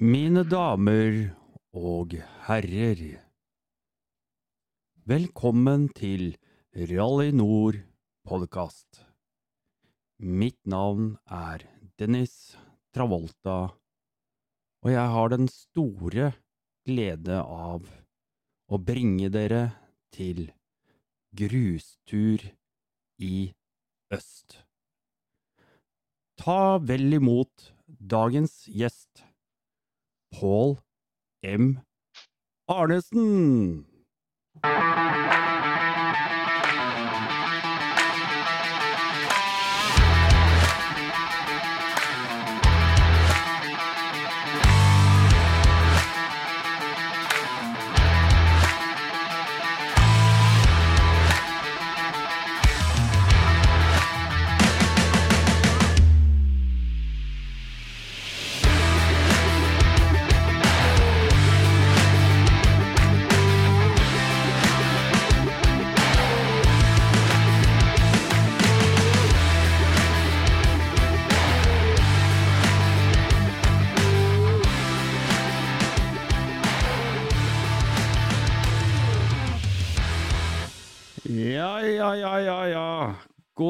Mine damer og herrer. Velkommen til Rally Nord podkast. Mitt navn er Dennis Travolta, og jeg har den store glede av å bringe dere til grustur i øst. Ta vel imot dagens gjest. Pål M. Arnesen.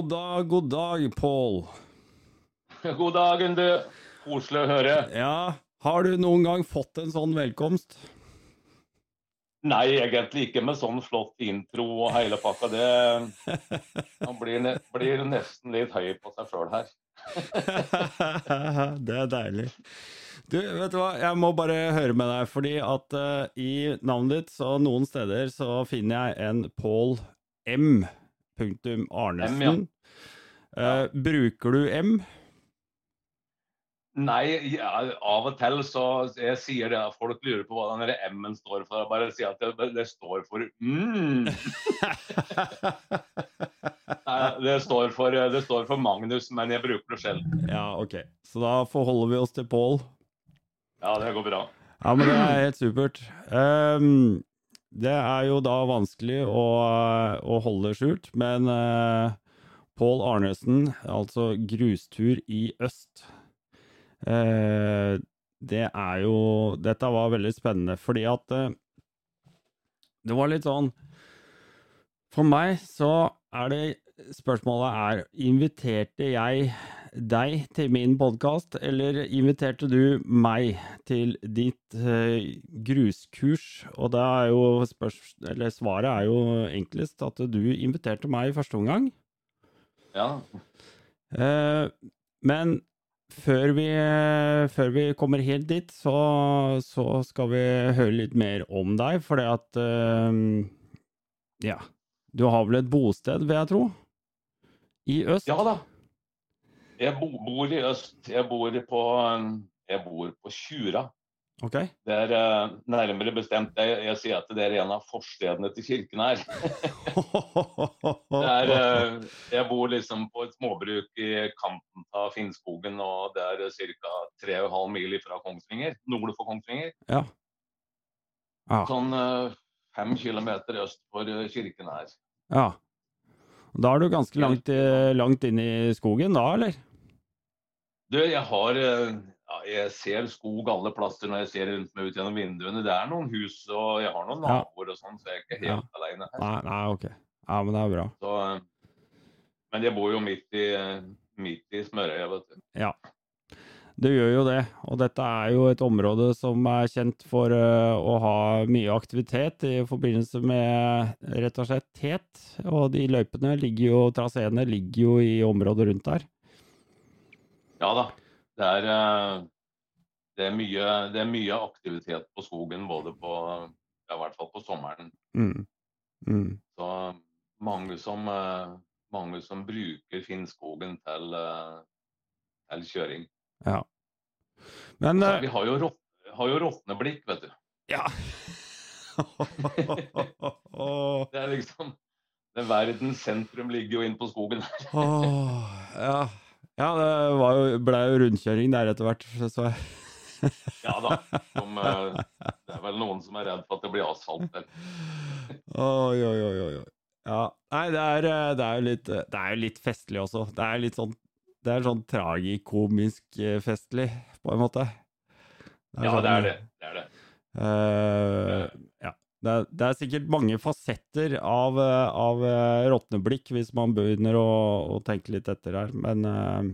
God dag, god dag, Pål. God dagen, du. Koselig å høre. Ja, har du noen gang fått en sånn velkomst? Nei, egentlig ikke med sånn flott intro og hele pakka. Det Man blir, ne blir nesten litt høy på seg sjøl her. det er deilig. Du, vet du hva, jeg må bare høre med deg, fordi at uh, i navnet ditt, så noen steder så finner jeg en Pål M. Arnesen. M, Uh, bruker du M? Nei, ja, av og til så jeg sier det at folk lurer på hva den M-en står for. Jeg bare sier at det, det står for mm. Nei, det, står for, det står for Magnus, men jeg bruker det selv. ja, ok. Så da forholder vi oss til Pål. Ja, det går bra. Ja, men det er helt supert. Um, det er jo da vanskelig å, å holde skjult, men uh, Pål Arnesen, altså grustur i øst. Eh, det er jo Dette var veldig spennende, fordi at eh, Det var litt sånn For meg så er det Spørsmålet er Inviterte jeg deg til min podkast, eller inviterte du meg til ditt eh, gruskurs? Og det er jo spørs, eller svaret er jo enklest at du inviterte meg i første omgang. Ja. Uh, men før vi, før vi kommer helt dit, så, så skal vi høre litt mer om deg, fordi at uh, Ja. Du har vel et bosted, vil jeg tro? I øst? ja da. Jeg bo, bor i øst. Jeg bor på, jeg bor på Tjura. Ok. Det er eh, nærmere bestemt jeg, jeg sier at det er en av forstedene til kirken her. Det er, eh, jeg bor liksom på et småbruk i kanten av Finnskogen, og det er ca. 3,5 mil fra Kongsvinger, nord for Kongsvinger. ja. Ja. Sånn eh, fem kilometer øst for kirken her. ja. Da er du ganske langt, langt inn i skogen da, eller? Du, jeg har ja, Jeg ser skog alle plasser når jeg ser rundt meg ut gjennom vinduene. Det er noen hus, og jeg har noen naboer og sånn, så jeg er ikke helt alene her. Nei, nei, ok. Ja, men det er bra. Så, eh, men jeg bor jo midt i, midt i smørøyet, vet du. Ja, det gjør jo det. Og dette er jo et område som er kjent for eh, å ha mye aktivitet i forbindelse med rett og slett tet. Og de løypene ligger jo, traseene ligger jo i området rundt der. Ja da. Det er, eh, det er, mye, det er mye aktivitet på skogen, både på ja, i hvert fall på sommeren. Mm. Mm. Så mange som, eh, mange som bruker Finnskogen til, eh, til kjøring. Ja. Men Så eh, vi har jo, rot- har jo råtneblikk, vet du. Ja. Det er liksom det Verdens sentrum ligger jo inne på skogen. oh, ja. Ja, det var jo, ble jo rundkjøring der etter hvert, så. Ja da. Som, eh, det er vel noen som er redd for at det blir asfalt der. Oi, oi, oi, oi. oi. Ja. Nei, det er, eh, det er jo litt Det er jo litt festlig også. Det er litt sånn Det er sånn tragikomisk eh, festlig, på en måte. Det Ja, sånn- det er det. det, er det. Uh, ja. Det det er sikkert mange fasetter av, av eh, råtneblikk, hvis man begynner å, å tenke litt etter her. Men eh,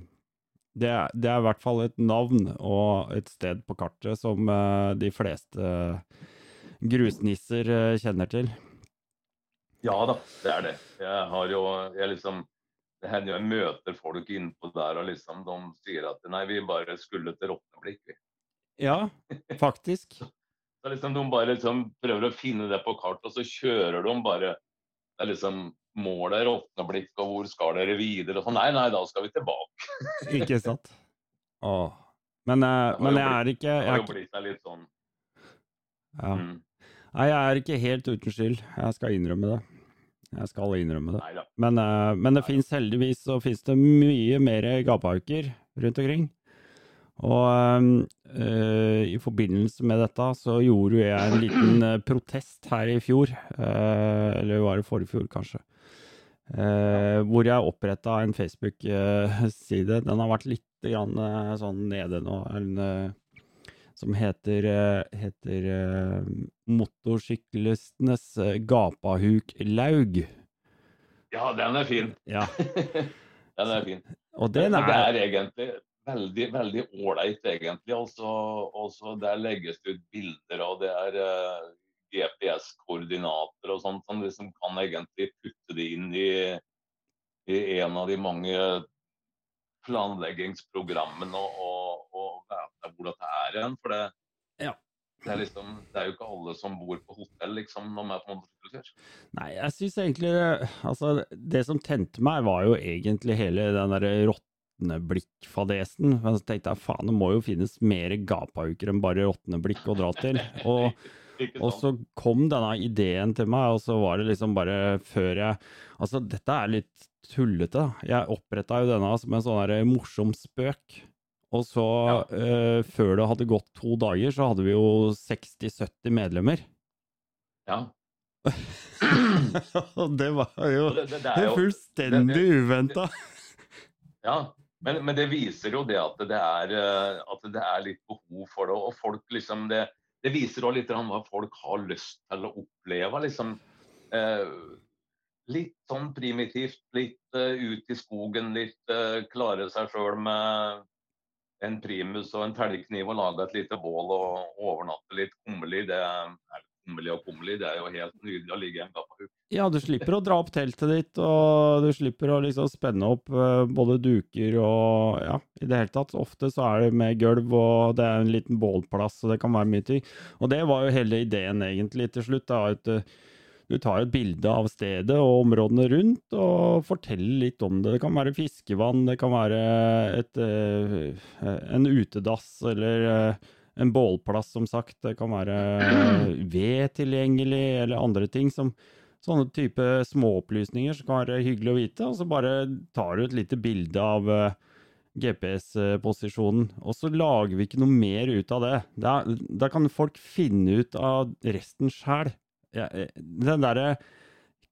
det, det er i hvert fall et navn og et sted på kartet som eh, de fleste grusnisser kjenner til. Ja da, det er det. Jeg har jo jeg liksom Det hender jeg møter folk innpå der, og liksom de sier at nei, vi bare skulle til Råtneblikk, vi. Ja, faktisk. Så liksom De bare liksom prøver å finne det på kart, og så kjører de bare det er liksom Målet er Råtneblikk, og hvor skal dere videre? Så, nei, nei, da skal vi tilbake. Ikke sant? Åh. Men, eh, men jeg er ikke Det jeg har er jo blitt blitt litt sånn ja. mm, Nei, jeg er ikke helt uten skyld. Jeg skal innrømme det. Jeg skal innrømme det. Men, eh, men det fins heldigvis så finnes det mye mer gapauker rundt omkring. Og øh, i forbindelse med dette så gjorde jo jeg en liten eh, protest her i fjor, øh, eller var det forrige fjor kanskje, øh, hvor jeg oppretta en Facebook-side. Den har vært litt grann, sånn nede nå. En, som heter, heter Motorsyklistenes gapahuklaug. Ja, den er fin. Ja, den er fin. og den er, det er egentlig veldig veldig ålreit, egentlig. Altså, også der legges det ut bilder, og det er eh, GPS-koordinater og sånt som liksom kan egentlig putte det inn i, i en av de mange planleggingsprogrammene og, og, og vite hvor dette er hen. For det, Ja. det, er liksom, det er jo ikke alle som bor på hotell, liksom, når man er på motorsykkeltur. Nei, jeg syns egentlig Altså, det som tente meg, var jo egentlig hele den derre råtneblikkfadesen. Men så tenkte jeg faen, det må jo finnes mer gapauker enn bare råtneblikk å dra til. Og, og så kom denne ideen til meg, og så var det liksom bare før jeg Altså, dette er litt tullete, da. Jeg oppretta jo denne som en sånn der morsom spøk. Og så, eh, før det hadde gått to dager, så hadde vi jo 60-70 medlemmer. Ja. Og det var jo Det, det, det jo, fullstendig uventa. Ja, men, men det viser jo det at det er, eh, at det er litt behov for det. Og folk liksom det, det viser òg litt hva folk har lyst til å oppleve. liksom eh, Litt sånn primitivt, litt uh, ut i skogen, litt uh, klare seg sjøl med en primus og en tellekniv og lage et lite bål og overnatte litt kummerlig. Det er kummerlig og kummerlig, det er jo helt nydelig å ligge en gaffahuk. Ja, du slipper å dra opp teltet ditt, og du slipper å liksom spenne opp eh, både duker og ja, i det hele tatt. Ofte så er det med gulv, og det er en liten bålplass, og det kan være mye ting. Og det var jo hele ideen egentlig til slutt. da, at eh, du tar et bilde av stedet og områdene rundt, og forteller litt om det. Det kan være fiskevann, det kan være et, eh, en utedass eller en bålplass, som sagt. Det kan være ved tilgjengelig, eller andre ting som Sånne type småopplysninger som kan være hyggelig å vite, og så bare tar du et lite bilde av eh, GPS-posisjonen, og så lager vi ikke noe mer ut av det. Da, da kan folk finne ut av resten sjæl. Ja, eh, den derre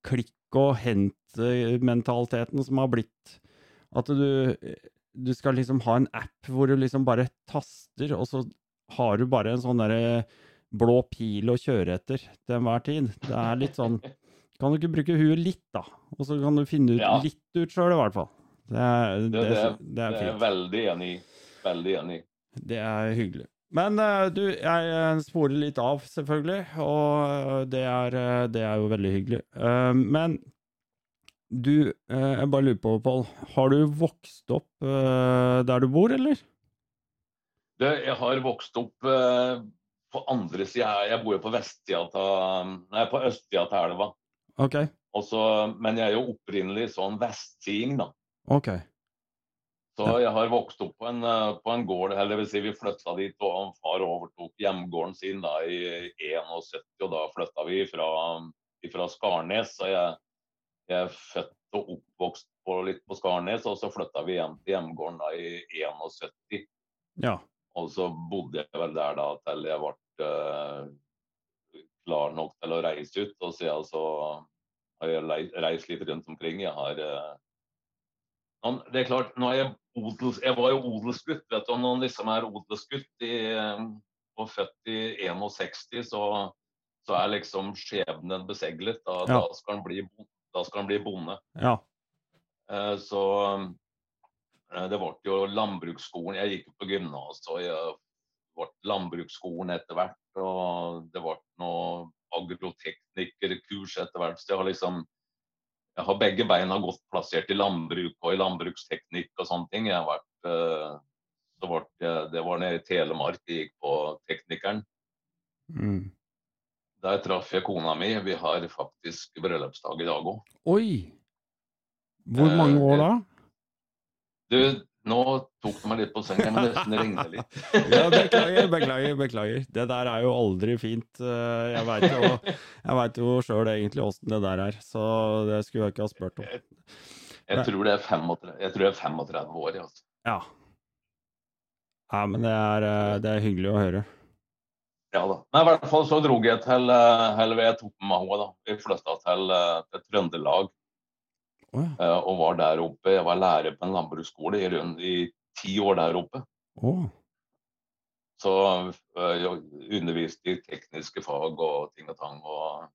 klikk og hent-mentaliteten som har blitt at du, du skal liksom ha en app hvor du liksom bare taster, og så har du bare en sånn derre blå pil å kjøre etter til enhver tid. Det er litt sånn Kan du ikke bruke huet litt, da? Og så kan du finne ut Ja. litt ut sjøl, i hvert fall. Det er, det, Det, det, er er veldig enig i. Veldig enig i. Det er hyggelig. Men eh, du, jeg eh, sporer litt av, selvfølgelig, og det er, eh, det er jo veldig hyggelig. Men du, jeg bare lurer på, Pål, har du vokst opp der du bor, eller? Det, jeg har vokst opp eh, på andre sida. Jeg bor jo på vestsida av Nei, på østsida av elva. Ok, Også, Men jeg er jo opprinnelig sånn vestsидing, da. Okay. Så jeg har vokst opp på en, eh, på en gård, eller vil si vi flytta dit, og far overtok hjemgården sin da i 71, og da flytta vi fra, fra Skarnes. Så jeg, jeg er født og oppvokst på, litt på Skarnes, og så flytta vi hjem til hjemgården da i 71. Ja. Og så bodde jeg vel der da til jeg ble eh, klar nok til å reise ut. Og siden så har jeg reist litt rundt omkring. Jeg har eh, Det er klart, nå er jeg odels... Jeg var jo odelsgutt, vet du. Når man liksom er odelsgutt i, eh, og født i 61, så, så er liksom skjebnen beseglet. Da, Ja. da, skal, han bli, bli bonde. Ja. Så det ble jo landbruksskolen. Jeg gikk på gymnas, og jeg ble landbruksskolen etter hvert. Og det ble noe agroteknikerkurs etter hvert. Så jeg har liksom jeg har begge beina godt plassert i landbruk og i landbruksteknikk og sånne ting. Jeg har vært, eh, så ble jeg, det var nede i Telemark jeg gikk på teknikeren. Mm. Der traff jeg kona mi. Vi har faktisk bryllupsdag i dag òg. Oi! Hvor Eh, mange år da? Du, nå tok du meg litt på senga, men det, det regner litt. Ja, beklager, beklager, beklager. Det der er jo aldri fint. Eh, Jeg veit jo, jeg jo sjøl egentlig åssen det der er, så det skulle jeg ikke ha spurt om. Jeg tror det er 35, jeg tror det er 35 år. Altså. Ja. ja men det er, eh, det er hyggelig å høre. Ja da. Nei, I hvert fall så dro jeg til eh, eller jeg tok med meg henne. da. Vi flytta til, eh, til Trøndelag Eh, og var der oppe. Jeg var lærer på en landbruksskole i, rundt, i ti år der oppe. Oh. Så eh, jeg underviste i tekniske fag og ting og tang. Og,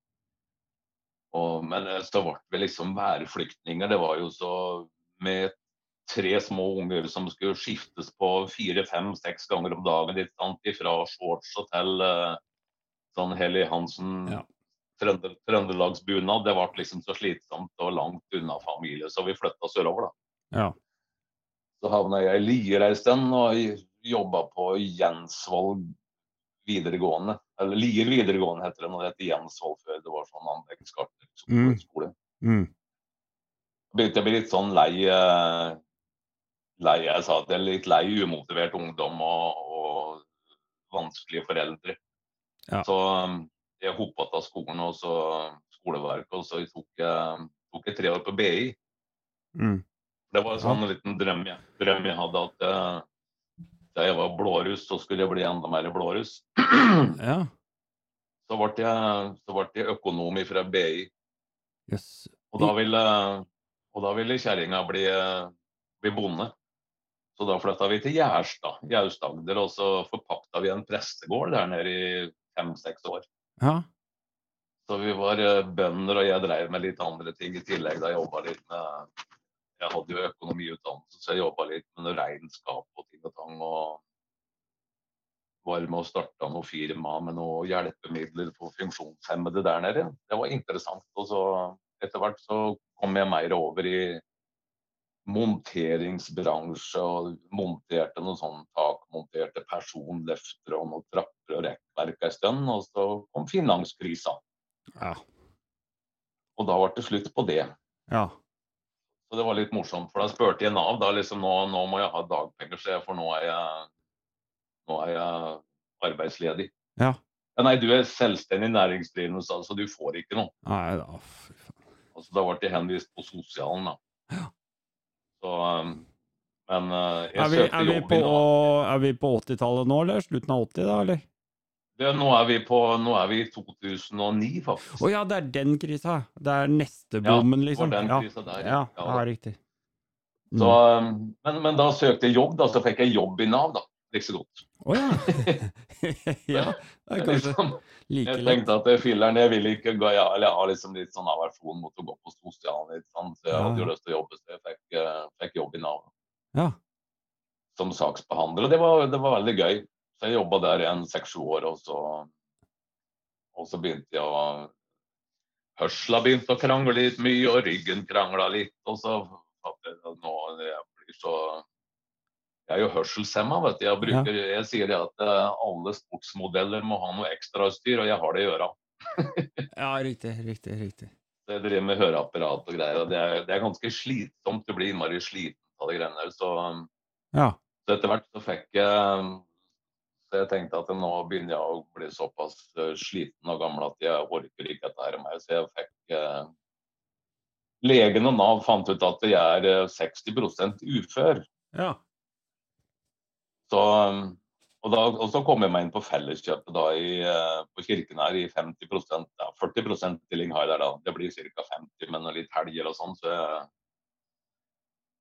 og, men eh, så ble vi liksom værflyktninger. Det var jo så med tre små unger som skulle skiftes på fire, fem, seks ganger om dagen. Litt sant? Fra shorts og til uh, sånn Helly Hansen Ja. Trønde, Trøndelagsbunad. Det ble liksom så slitsomt og langt unna familie, så vi flytta sørover, da. Ja. Så havna jeg i Lier ei stund og jobba på Jensvoll videregående. Eller Lier videregående heter det når det heter Jensvoll før det var sånn anleggsskole. Mm. Begynte jeg å bli litt sånn lei eh, Lei, jeg sa at jeg er litt lei umotivert ungdom og, og vanskelige foreldre. Ja. Så um, jeg hoppa av skolen og så skoleverket, og så tok jeg, tok jeg tre år på BI. Mm. Det var en sånn liten drøm jeg, drøm jeg hadde at eh, da jeg var blåruss, så skulle jeg bli enda mer blåruss. Ja. Så ble jeg, så ble jeg økonom fra BI, Yes. og da ville, og da ville kjerringa bli, bli bonde. Så da flytta vi til Gjerstad i Aust-Agder, og så forpakta vi en prestegård der nede i fem-seks år. Ja. Så vi var eh, bønder, og jeg drev med litt andre ting i tillegg. Da jeg jobba litt med Jeg hadde jo økonomiutdannelse, så jeg jobba litt med regnskap og ting og tang. Og var med å starte noe firma med noe hjelpemidler for funksjonshemmede der nede. Det var interessant. Og så etter hvert så kom jeg mer over i monteringsbransje og monterte noen sånn takmonterte personløfter og noen trapper og rekkverk en stund. Og så kom finanskrisa. Ja. Og da ble det slutt på det. Ja. Så det var litt morsomt, for da spurte jeg Nav da liksom nå, nå må jeg ha dagpenger, så jeg, for nå er jeg, nå er jeg arbeidsledig. Ja. Ja, nei, du er selvstendig næringsdrivende, så altså, du får ikke noe. Nei da, fy faen. Altså, da ble jeg henvist på sosialen, da. Ja. Så, um, men uh, jeg Er vi, søkte er jobb på, Nav. er vi på 80-tallet nå, eller? Slutten av 80, da, eller? Det, nå, er vi på, nå er vi i 2009, faktisk. Å ja, det er den krisa. Det er neste bommen, ja, liksom. den ja. krisa der, ja, ja. ja, riktig. Så, um, men, men da søkte jeg jobb, da, så fikk jeg jobb i Nav, da. Like så godt. Å ja. ja, det er kanskje Liksom, like Jeg tenkte at jeg filleren, jeg vil ikke gå, ja, eller jeg har liksom litt sånn aversjon mot å gå på sosialen, litt sånn, så jeg Ja. hadde jo lyst til å jobbe, så jeg fikk, uh, fikk jobb i Nav Ja. som saksbehandler, og det var, det var veldig gøy. Så jeg jobba der i en seks-sju år, og så, og så begynte jeg å Hørsla begynte å krangle litt mye, og ryggen krangla litt, og så at jeg, nå jeg blir så Jeg er jo hørselshemma, vet du. Jeg, bruker, jeg sier at eh, alle sportsmodeller må ha noe ekstrautstyr, og jeg har det i øra. ja, riktig, riktig, riktig. Så Jeg driver med høreapparat og greier, og det er, det er ganske slitsomt. Du blir innmari sliten av de greiene der. Så, Ja. så etter hvert så fikk jeg Så jeg tenkte at nå begynner jeg å bli såpass eh, sliten og gammel at jeg orker ikke dette her mer. Så jeg fikk eh, Legen og Nav fant ut at jeg er eh, 60% ufør. ja. Så, og, da, og så kom jeg meg inn på Felleskjøpet da i, eh, på Kirken her i 50 ja, 40 stilling har jeg der da. Det blir ca. 50, men litt helger og sånn. Så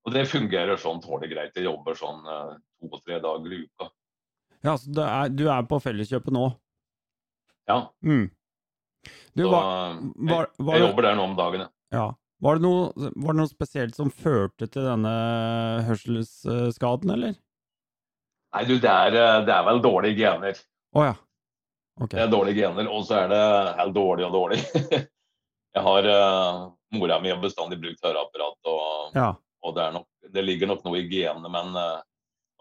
og det fungerer sånn tålelig greit. Jeg jobber sånn eh, to-tre dager i uka. Ja, så det er, du er på Felleskjøpet nå? Ja. Mm. Du, Så var, jeg, var, var, jeg jobber der nå om dagen. ja. ja. var, det noe, var det noe spesielt som førte til denne hørselsskaden, eller? Nei, du, det er, eh, det er vel dårlige gener. Å ja. Ok. Det er dårlige gener, og så er det helt dårlig og dårlig. jeg har uh, Mora mi har bestandig brukt høreapparat, og, Ja. og det, er nok, det ligger nok noe i genene, men uh,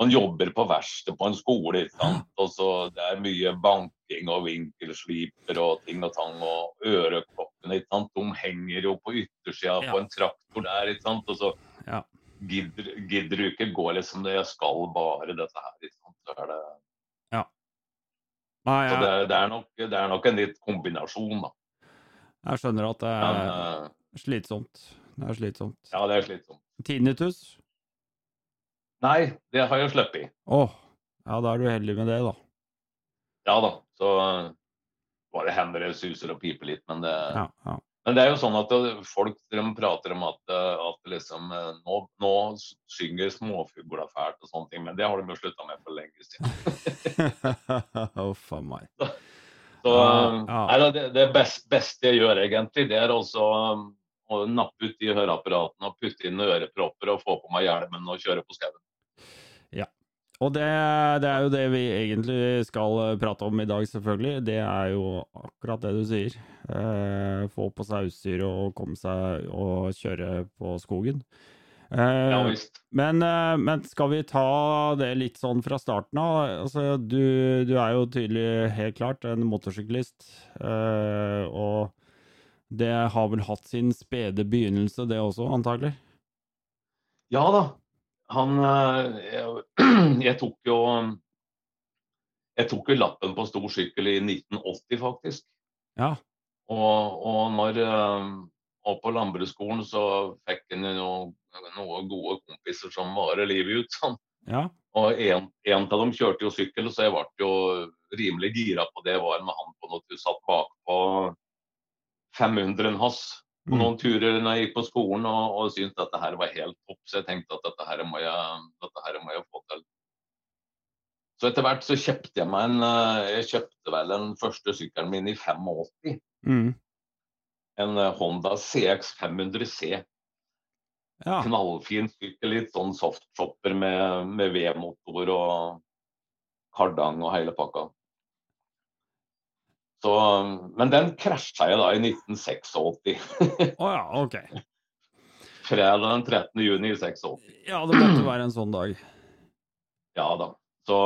man jobber på verksted på en skole, ikke sant? og så det er mye banking og vinkelsliper og ting og tang, og øreklokkene, ikke sant? de henger jo på yttersida Ja. på en traktor der, ikke sant? og så Ja. Gidder, gidder du ikke gå liksom det, jeg skal bare dette her, liksom. Så er det, Nei, så det, det, er nok, det er nok en litt kombinasjon, da. jeg skjønner at det er Men, slitsomt. Det er slitsomt. ja, det er slitsomt. Tinnitus? Nei, det har jeg sluppet. Åh, ja, da er du heldig med det, da. Ja da, så eh, bare hender det suser og piper litt, men det, Ja, ja. Men det er jo sånn at folk de prater om at, eh, at liksom eh, nå, nå synger småfugler fælt og sånne ting, men det har de jo slutta med for lenge siden. Uff a meg. Så Ja, eh, nei, det, det best, beste jeg gjør egentlig, det er også å nappe ut de høreapparatene og putte inn ørepropper og få på meg hjelmen og kjøre på skauen. Og det, det er jo det vi egentlig skal eh, prate om i dag, selvfølgelig. Det er jo akkurat det du sier. Eh, få på seg utstyr og komme seg og kjøre på skogen. Eh, Ja visst. men, eh, men skal vi ta det litt sånn fra starten av? Altså, du, du er jo tydelig helt klart en motorsyklist. eh, og det har vel hatt sin spede begynnelse, det også, antagelig? Ja da. Han eh, jeg, jeg tok jo Jeg tok jo lappen på stor sykkel i 1980, faktisk. Ja. Og, og når eh, Og på landbruksskolen så fikk han jo noen gode kompiser som varer livet ut. Sånn. Ja. Og en, en av dem kjørte jo sykkel, så jeg ble jo rimelig gira på det. var med han på noe du satt bakpå 500 hans på Mm. noen turer når jeg gikk på skolen og, og syntes dette her var helt topp. Så jeg tenkte at dette her må jeg, her må jeg få til. Så etter hvert så kjøpte jeg meg en eh, Jeg kjøpte vel den første sykkelen min i 85. Mm. En eh, Honda CX 500C. Ja. Knallfin sykkel, litt sånn softshopper med, med V-motor og kardang og hele pakka. Så, men den krasja jeg da i 1986. Å ja, ok. Fredag den 13. juni i 86. Ja, det måtte være en sånn dag. Ja da. Så,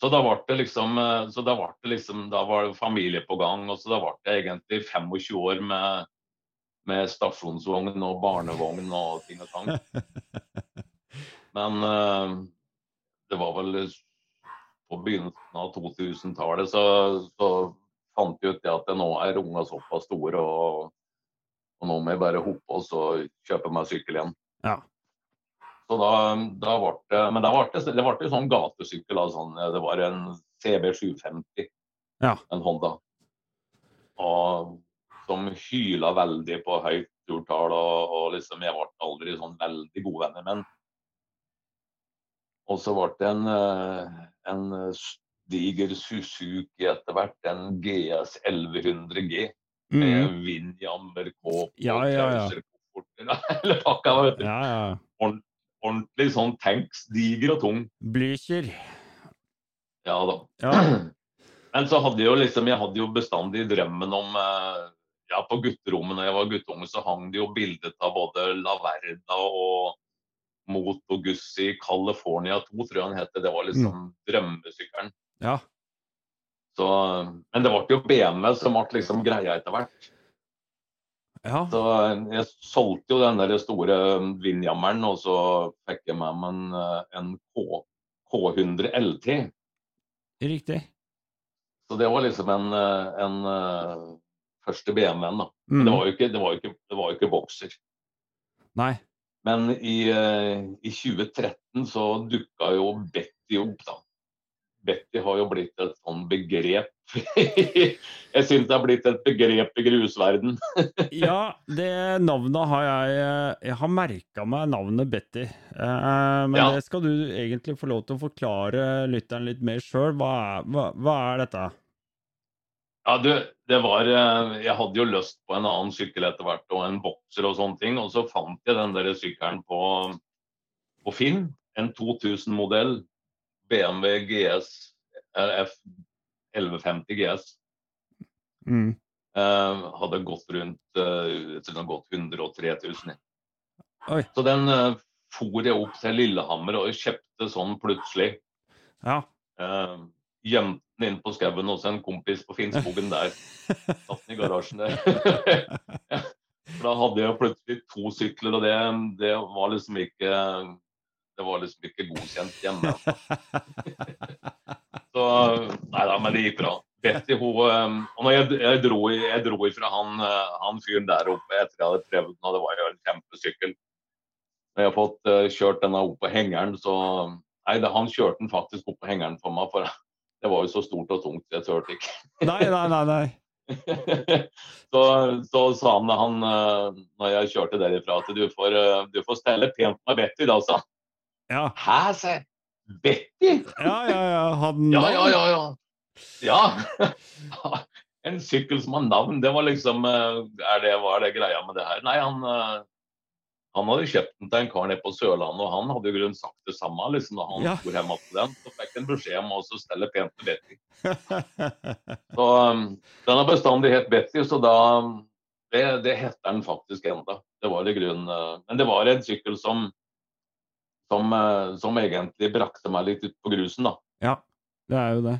så da ble det liksom så da ble det liksom, da var det familie på gang. og så Da ble det egentlig 25 år med, med stasjonsvogn og barnevogn og ting og tang. Men eh, det var vel på begynnelsen av 2000-tallet så, så fant ut det at nå er unga såpass store, og, og nå må jeg bare hoppe og så kjøpe meg sykkel igjen. Ja. Så da, da ble det Men da ble det, det ble sånn gatesykkel. Da, sånn, det var en CB 750, Ja. en Honda. Og som hyla veldig på høyt turtall, og, og liksom jeg ble aldri sånn veldig gode venner med den. Og så ble det en, eh, en diger Suzuki etter hvert, en GS 1100G. Mm. Med Winjammer, kåp Ja, og ja, ja. Hele pakka, vet du. Ja, ja. Ordentlig sånn tanks, diger og tung. Blücher. Ja da. Ja. Men så hadde jeg jo liksom, jeg hadde jo bestandig drømmen om eh, ja, På gutterommet når jeg var guttunge, så hang det jo bilder av både La Verda og Moto Gussi California 2, tror jeg han het. Det var liksom drømmesykkelen. Ja. Så, men det ble jo BMW som ble liksom greia etter hvert. Ja. Så jeg solgte jo den der store vindjammeren, og så fikk jeg med meg en, eh, en K, K100 LT. Riktig. Så det var liksom en, eh, en eh, første BMW-en, da. Mm. Men det var ikke, det var ikke, det var jo ikke bokser. Nei. Men i, i 2013 så dukka jo Betty opp, da. Betty har jo blitt et sånn begrep. jeg syns det har blitt et begrep i grusverden. ja, det navnet har jeg Jeg har merka meg navnet Betty. Eh, men Ja. det skal du egentlig få lov til å forklare lytteren litt mer sjøl. Hva, hva, hva er dette? Ja, du, det var eh, Jeg hadde jo lyst på en annen sykkel etter hvert, og en bokser og sånne ting. Og så fant jeg den der sykkelen på, på Finn. En 2000-modell BMW GS RF 1150 GS. Mm. Eh, hadde gått rundt jeg tror den har gått 103 000. Oi. Så den eh, for jeg opp til Lillehammer og kjøpte sånn plutselig. Ja. Eh, gjemte den inn på skauen hos en kompis på Finnskogen der. Satt den i garasjen der. For da hadde jeg plutselig to sykler, og det, det var liksom ikke det var liksom ikke godkjent hjemme. Så Nei da, men det gikk bra. Betty, hun eh, Og når jeg, jeg, dro, jeg dro ifra han, eh, han fyren der oppe etter jeg hadde prøvd den, og det var jo en kjempesykkel. Når jeg har fått uh, kjørt denne opp på hengeren, så Nei, det, han kjørte den faktisk opp på hengeren for meg, for det var jo så stort og tungt, jeg turte ikke. Nei, nei, nei. nei. så, så sa han, han eh, når jeg kjørte derifra, at du får, du får stelle pent med Betty, da, sa han. Ja, Hæ, sa jeg. Betty? ja, ja. ja. Han Ja, ja, ja. ja. Ja. En sykkel som har navn, det var liksom eh, er det, Hva er det greia med det her? Nei, han, eh, han hadde kjøpt den til en kar nede på Sørlandet, og han hadde jo grunn sagt det samme. liksom da han Ja. for hjemme til den, Så fikk han beskjed om å stelle pent til Betty. Så um, Den har bestandig hett Betty, så da Det, det heter den faktisk enda. Det var i grunnen eh, Men det var en sykkel som som, eh, som egentlig brakte meg litt ut på grusen, da. ja, det er jo det.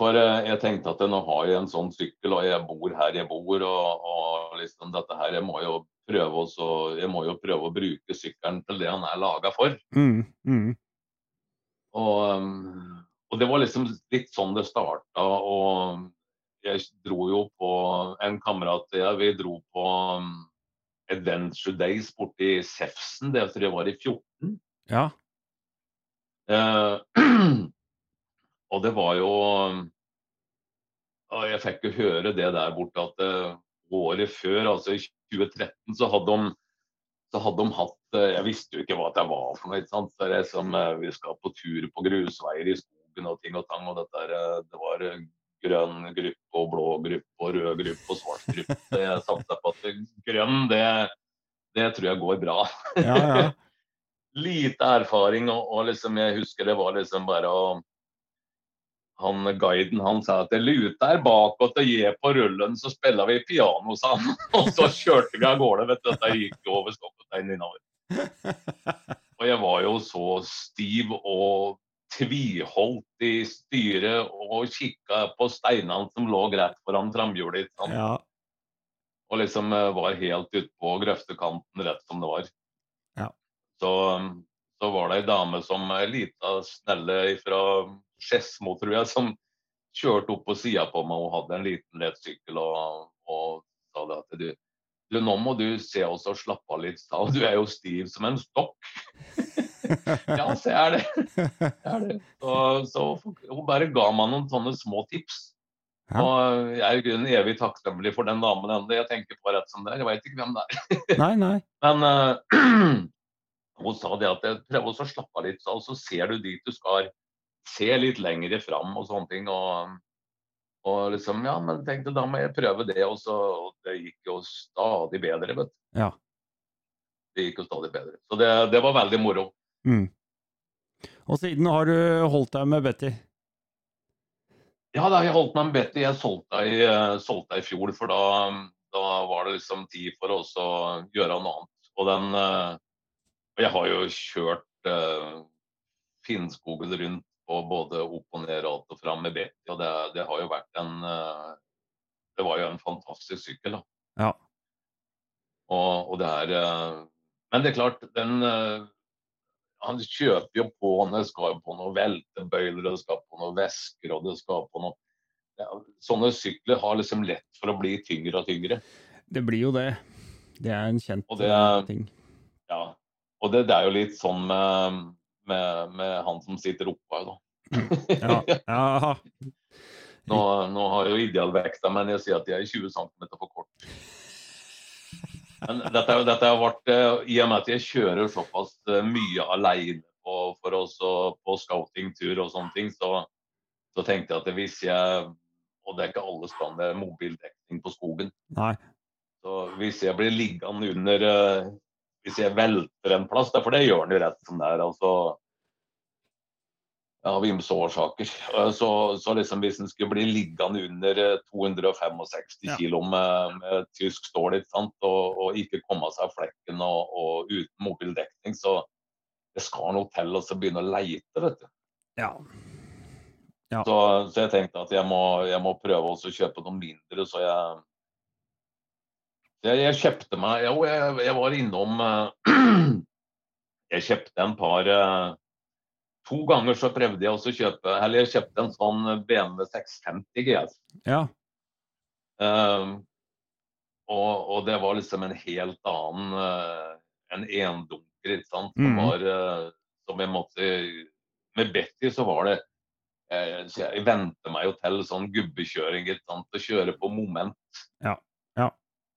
For eh, jeg tenkte at nå har jeg en sånn sykkel, og jeg bor her jeg bor, og, og liksom dette her Jeg må jo prøve også, jeg må jo prøve å bruke sykkelen til det han er laga for. Mm, mm. Og, um, og det var liksom litt sånn det starta. Og jeg dro jo på en kamerat jeg, vi dro på Adventure Days borti Sefsen, det tror jeg var i 14. Ja. Eh, og det var jo og Jeg fikk jo høre det der borte at eh, året før, altså i 2013, så hadde de, så hadde de hatt eh, Jeg visste jo ikke hva det var for noe. ikke sant? Så det er som, vi skal på tur på grusveier i skogen og ting og tang. og dette Det var grønn gruppe og blå gruppe og rød gruppe og svart gruppe. Jeg satsa på at grønn, det, det tror jeg går bra Ja, ja. Lite erfaring, og, og liksom, jeg husker det var liksom bare å han Guiden han sa at det luta er bakåt og gi på rullen, så spiller vi piano, sa han. Og så kjørte vi av gårde. vet du, Dette gikk jo over stokketeinen innover. Og jeg var jo så stiv og tviholdt i styret og kikka på steinene som lå rett foran framhjulet. ja. Og liksom eh, var helt utpå grøftekanten rett som det var. Så, så var det ei dame som ei lita snelle fra Skedsmo, tror jeg, som kjørte opp på sida på meg og hadde en liten lettsykkel og, og sa det at du, du, nå må du se oss og slappe av litt, sa. Du er jo stiv som en stokk. ja, så er det. er det. Så, så hun bare ga meg noen sånne små tips. Ja. Og jeg er i grunnen evig takknemlig for den damen ennå. Jeg tenker på rett som det er. Jeg veit ikke hvem det er. Nei, nei. Men eh, hun sa det at prøver å slappe av litt, og så ser du dit du skal. Se litt lenger fram og sånne ting. Og, og liksom, ja, men tenkte da må jeg prøve det. Og så og det gikk jo stadig bedre, vet du. Ja. Det gikk jo stadig bedre. Så det, det var veldig moro. Mm. Og siden har du holdt deg med Betty. Ja, da har jeg holdt meg med Betty. Jeg solgte i, eh, i fjor, for da, da var det liksom tid for oss å gjøre noe annet. Og den eh, Og jeg har jo kjørt uh, Finnskogen rundt på både opp og ned alt og fram med Betty, og det, det har jo vært en eh, Det var jo en fantastisk sykkel, da. Ja. Og, og det er eh, Men det er klart, den eh, Han kjøper jo på Det skal jo på noen veltebøyler, det skal på noen vesker, og det skal på noe ja, Sånne sykler har liksom lett for å bli tyngre og tyngre. Det blir jo det. Det er en kjent det eh, ting. Ja. Og det, det er jo litt sånn med, med, med han som sitter oppå her, da. Ja, ja. Nå, nå har jeg jo idealvekta, men jeg sier at jeg er 20 cm for kort. Men dette, dette har vært, eh, I og med at jeg kjører såpass eh, mye alene på, for oss og på scoutingtur og sånne ting, så, så tenkte jeg at hvis jeg Og det er ikke alle steder er mobildekning på skogen. Nei. Så hvis jeg blir liggende under eh, Hvis jeg velter en plass, for det gjør den jo rett som det er, altså av ymse årsaker. Eh, Så, så liksom hvis en skulle bli liggende under eh, 265 Ja. kilo med, med tysk stål? Og, og ikke komme seg av flekken og, og uten mobildekning, så det skal noe til å begynne å leite, vet du. Ja. Så, så jeg tenkte at jeg må, jeg må prøve å kjøpe noe mindre, så jeg Jeg, jeg kjøpte meg Jo, jeg, jeg var innom eh, Jeg kjøpte en par eh, To ganger så prøvde jeg også å kjøpe Eller jeg kjøpte en sånn BMW 650 GS. Ja. Um, og, og det var liksom en helt annen En endunker, ikke sant. Som mm. var Som jeg måtte Med Betty så var det så Jeg venter meg jo til sånn gubbekjøring, ikke sant. Å kjøre på moment. Ja.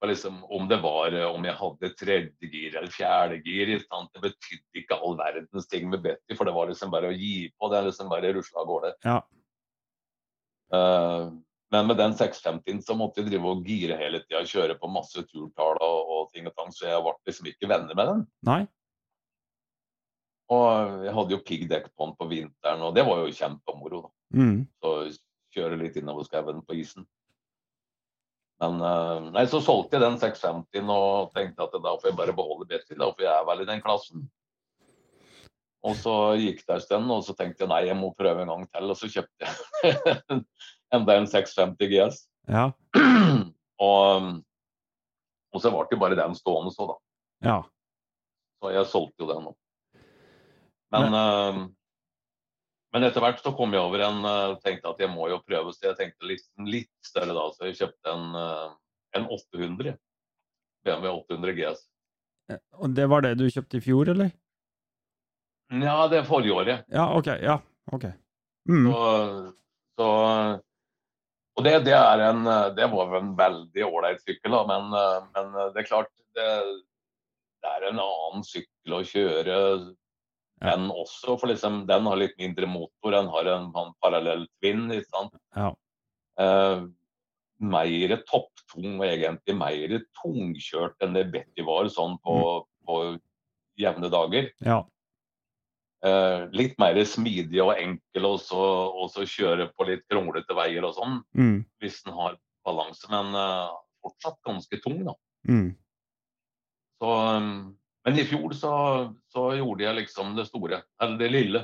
Og liksom, om det var eh, om jeg hadde tredje gir eller fjerde gir, det betydde ikke all verdens ting med Betty. For det var liksom bare å gi på. Det er liksom bare rusla av gårde. Ja. Uh, men med den 650-en så måtte jeg drive og gire hele tida, kjøre på masse turtall og, og ting og tang, så jeg ble liksom ikke venner med den. Nei. Og jeg hadde jo piggdekk på den på vinteren, og det var jo kjempemoro. da. Mm. Så kjøre litt innover skauen på isen. Men eh, nei, så solgte jeg den 650-en og tenkte at da får jeg bare beholde Betty, da, for jeg vel i den klassen. Og så gikk det en stund, og så tenkte jeg nei, jeg må prøve en gang til, og så kjøpte jeg enda en 650 GS. Ja. og, og så ble det bare den stående så, da. Ja. Så jeg solgte jo den nå. Men, eh, men etter hvert så kom jeg over en uh, tenkte at jeg må jo prøve, så jeg tenkte litt, litt større da. Så jeg kjøpte en, eh, en 800. BMW 800 GS. Og det var det du kjøpte i fjor, eller? Ja, det er forrige året. Ja, OK. Ja, OK. Mm. Så, så Og det, det er en eh, Det var en veldig ålreit sykkel, da, men, eh, men det er klart det, det er en annen sykkel å kjøre Ja. den også, for liksom, den har litt mindre motor. Den har en, en parallell twin. ikke sant? Ja. Eh, mer topptung og egentlig mer tungkjørt enn det Betty var sånn på, på jevne dager. Ja. Eh, litt mer smidig og enkel og så, og så kjøre på litt kronglete veier og sånn, Mm. hvis den har balanse. Men eh, fortsatt ganske tung, da. Mm. Så, um, men i fjor så, så gjorde jeg liksom det store, eller det lille.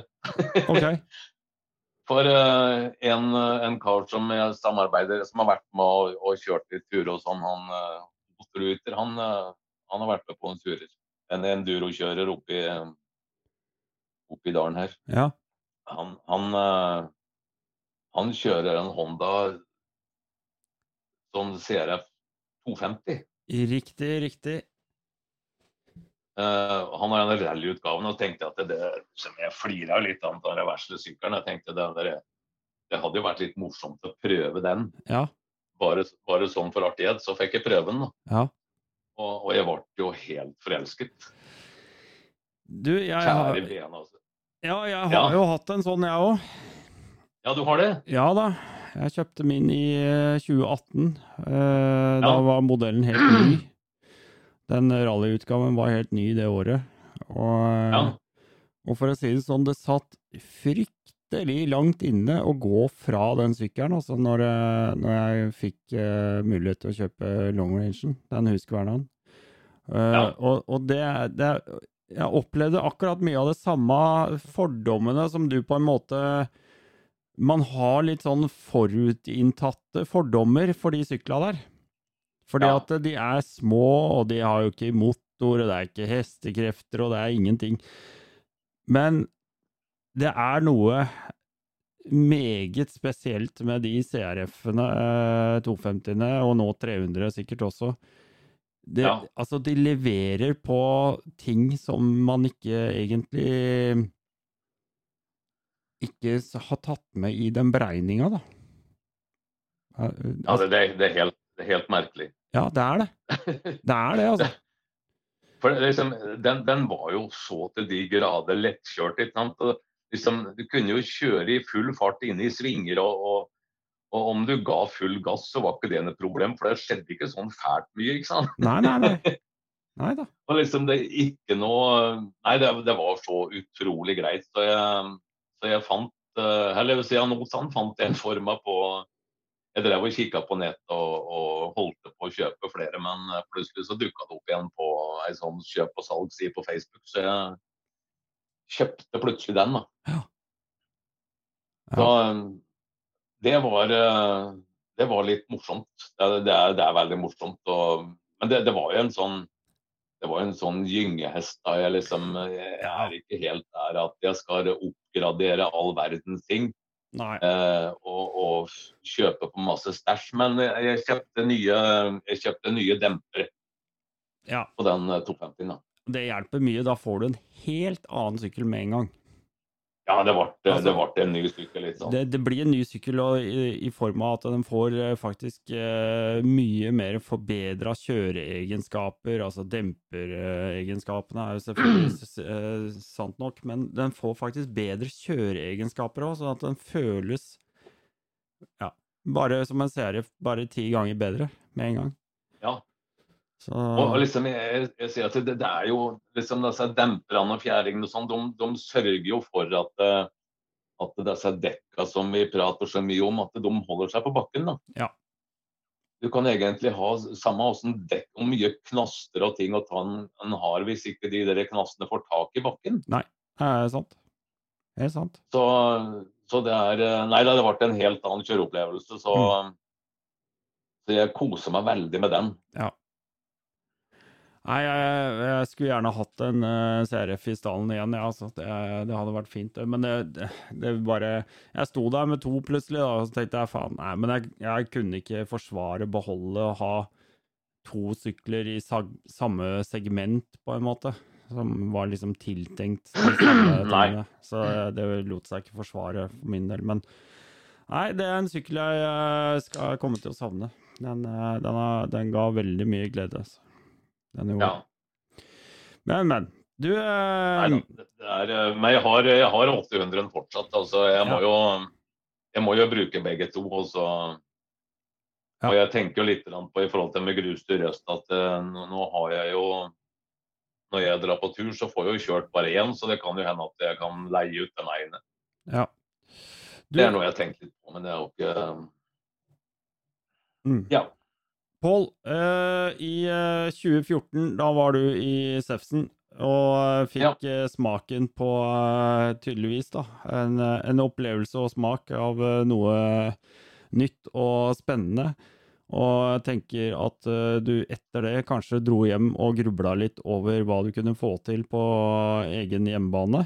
OK. For eh, en, en kar som jeg samarbeider, som har vært med og, og kjørt litt turer og sånn, han uh, Osterruter, han, eh, han har vært med på en turer. En endurokjører oppi, oppi dalen her. Ja. Han, han, eh, han kjører en Honda sånn CRF 250. Riktig, riktig. Eh, han har en rallyutgaven og tenkte at det, det som Jeg flira litt av den vesle sykkelen. Jeg tenkte det, der, det hadde jo vært litt morsomt å prøve den. Ja. Bare, bare sånn for artighet. Så fikk jeg prøve den. Ja. Og, og jeg ble jo helt forelsket. Du, jeg Kjære har, vene, altså. ja, jeg har Ja. jo hatt en sånn, jeg òg. Ja, du har det? Ja da. Jeg kjøpte min i eh, 2018. Eh, Da var modellen helt ny. Den rallyutgaven var helt ny det året. Og, eh, Ja. og for å si det sånn, det satt fryktelig langt inne å gå fra den sykkelen, altså når, jeg- når jeg fikk uh, mulighet til å kjøpe long rangen, den Husqvarnaen. Uh, Ja. Og, og det, det Jeg opplevde akkurat mye av det samme fordommene som du på en måte man har litt sånn forutinntatte fordommer for de sykla der. Fordi Ja. at de er små, og de har jo ikke motor, og det er ikke hestekrefter, og det er ingenting. Men det er noe meget spesielt med de CRF-ene, eh, 250-ene, og nå 300 sikkert også. Det, Ja. Altså, de leverer på ting som man ikke egentlig ikke har tatt med i den beregninga, da. Eh, Ja, det, det, er helt, helt merkelig. ja, det er det. Det er det, altså. For liksom, den, den var jo så til de grader lettkjørt. Liksom, du kunne jo kjøre i full fart inne i svinger, og, og, og om du ga full gass, så var ikke det noe problem, for det skjedde ikke sånn fælt mye. ikke sant? Nei, nei, nei. Nei da. Og liksom det ikke noe Nei, det, det var så utrolig greit. Så jeg, så jeg fant eh, Eller jeg vil si, ja, nå fant jeg en forma på Jeg drev og kikka på nett og, og holdt på å kjøpe flere, men eh, plutselig så dukka det opp igjen på ei sånn kjøp- og salgsside på Facebook, så jeg kjøpte plutselig den. da. Ja. Så eh, det var eh, det var litt morsomt. Det, det, er, det er veldig morsomt. Og, men det, det var jo en sånn det var en sånn gyngehest da jeg liksom Jeg er ikke helt der at jeg skal oppgradere all verdens ting Eh, og, og kjøpe på masse stæsj. Men jeg kjøpte nye, jeg kjøpte nye dempere Ja. på den eh, 250-en. da. Det hjelper mye. Da får du en helt annen sykkel med en gang. Ja, det ble, det Altså, ble en ny sykkel. sånn. Det, det blir en ny sykkel og i, i form av at den får eh, faktisk eh, mye mer forbedra kjøreegenskaper. Altså demperegenskapene er jo selvfølgelig eh, sant nok, men den får faktisk bedre kjøreegenskaper òg, sånn at den føles ja, bare som en serie, bare ti ganger bedre med en gang. Ja. Så Og, og liksom, jeg, jeg sier at det, det er jo liksom disse demperne og fjæringene og sånn, de, de sørger jo for at, eh, at disse dekka som vi prater så mye om, at de holder seg på bakken. da. Ja. Du kan egentlig ha samme åssen dekk og mye knaster og ting og tann en, har, hvis ikke de der knastene får tak i bakken. Nei, det er sant. Det er sant. Så, så det er eh, Nei, det ble en helt annen kjøreopplevelse. Så, så jeg koser meg veldig med den. Nei, jeg, jeg skulle gjerne hatt en uh, CRF i stallen igjen, ja, altså. det, det hadde vært fint. Men det, det, det bare Jeg sto der med to plutselig, da, og så tenkte jeg faen, nei, men jeg, jeg kunne ikke forsvare, beholde og ha to sykler i sag, samme segment, på en måte. Som var liksom tiltenkt samme. Så det lot seg ikke forsvare for min del. Men nei, det er en sykkel jeg eh, skal komme til å savne. Den, eh, den, den ga veldig mye glede. Altså. Den gjorde Ja. Men, men. Du Nei, eh, da, det det er, eh, men jeg har, jeg har 800 fortsatt. altså Jeg må, jo, jeg må jo bruke begge to. Og, så, Ja. og jeg tenker jo litt på i forhold til med grus til røst at eh, nå, nå har jeg jo Når jeg drar på tur, så får jeg jo kjørt bare én, så det kan jo hende at jeg kan leie ut den ene. ja. Du, Det er noe jeg tenker litt på, men det er jo ikke Mm. Ja. Pål, eh, i eh, 2014, da var du i Sefsen og eh, fikk eh, smaken på, eh, tydeligvis, da, en, eh, en opplevelse og smak av eh, noe nytt og spennende. Og jeg tenker at eh, du etter det kanskje dro hjem og grubla litt over hva du kunne få til på egen hjemmebane.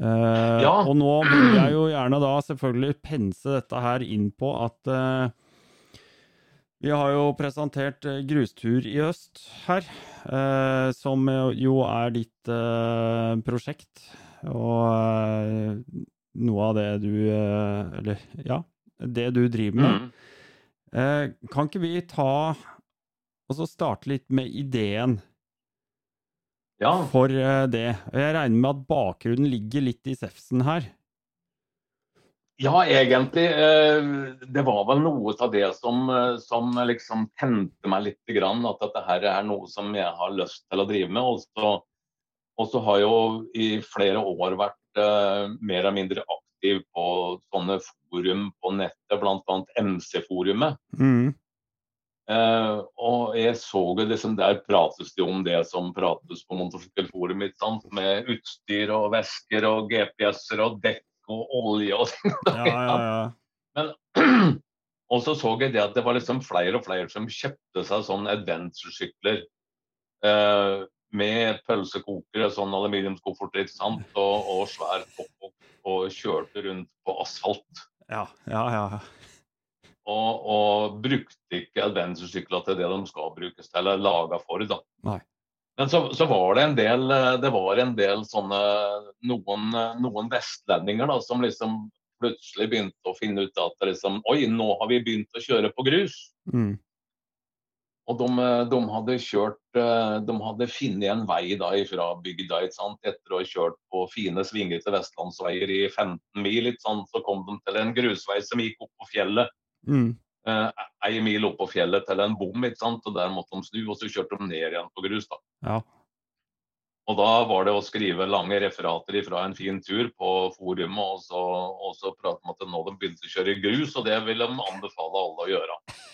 Eh, Ja. Og nå vil jeg jo gjerne da selvfølgelig pense dette her inn på at eh, vi har jo presentert eh, grustur i øst her, eh, som jo er ditt eh, prosjekt. Og eh, noe av det du eh, Eller ja, det du driver med. Mm. Eh, kan ikke vi ta og så starte litt med ideen ja. for det? Jeg regner med at bakgrunnen ligger litt i Sefsen her. Ja, egentlig. eh, Det var vel noe av det som, eh, som liksom tente meg litt. Grann, at dette her er noe som jeg har lyst til å drive med. Og så, og så har jeg jo i flere år vært eh, mer eller mindre aktiv på sånne forum på nettet, bl.a. MC-forumet. Mm. Uh, og jeg så jo liksom Der prates det om det som prates på motorsykkelforumet, med utstyr og vesker og GPS-er og dekk og olje og ting. Ja, ja, ja. og så så jeg det at det var liksom flere og flere som kjøpte seg sånne adventure-sykler. Eh, med pølsekokere, sånn aluminiumskofferter sant? og, og svær topp og kjørte rundt på asfalt. Ja, ja, ja. Og, og brukte ikke adventure-sykler til det de skal brukes til, eller laga for. da. Nei. Men så, så, var det en del eh, det var en del sånne noen, noen vestlendinger da, som liksom plutselig begynte å finne ut at liksom, Oi, nå har vi begynt å kjøre på grus. Mm. Og de, de, hadde kjørt eh, De hadde funnet en vei da fra bygda etter å ha kjørt på fine, svingete vestlandsveier i 15 mil. Sant, så kom de til en grusvei som gikk opp på fjellet. Mm. Eh, ei mil opp på fjellet til en bom, og der måtte de snu. Og så kjørte de ned igjen på grus. da. Ja. Og da var det å skrive lange referater fra en fin tur på forumet, og så, og så prate om at nå de begynte å kjøre grus, og det vil de anbefale alle å gjøre.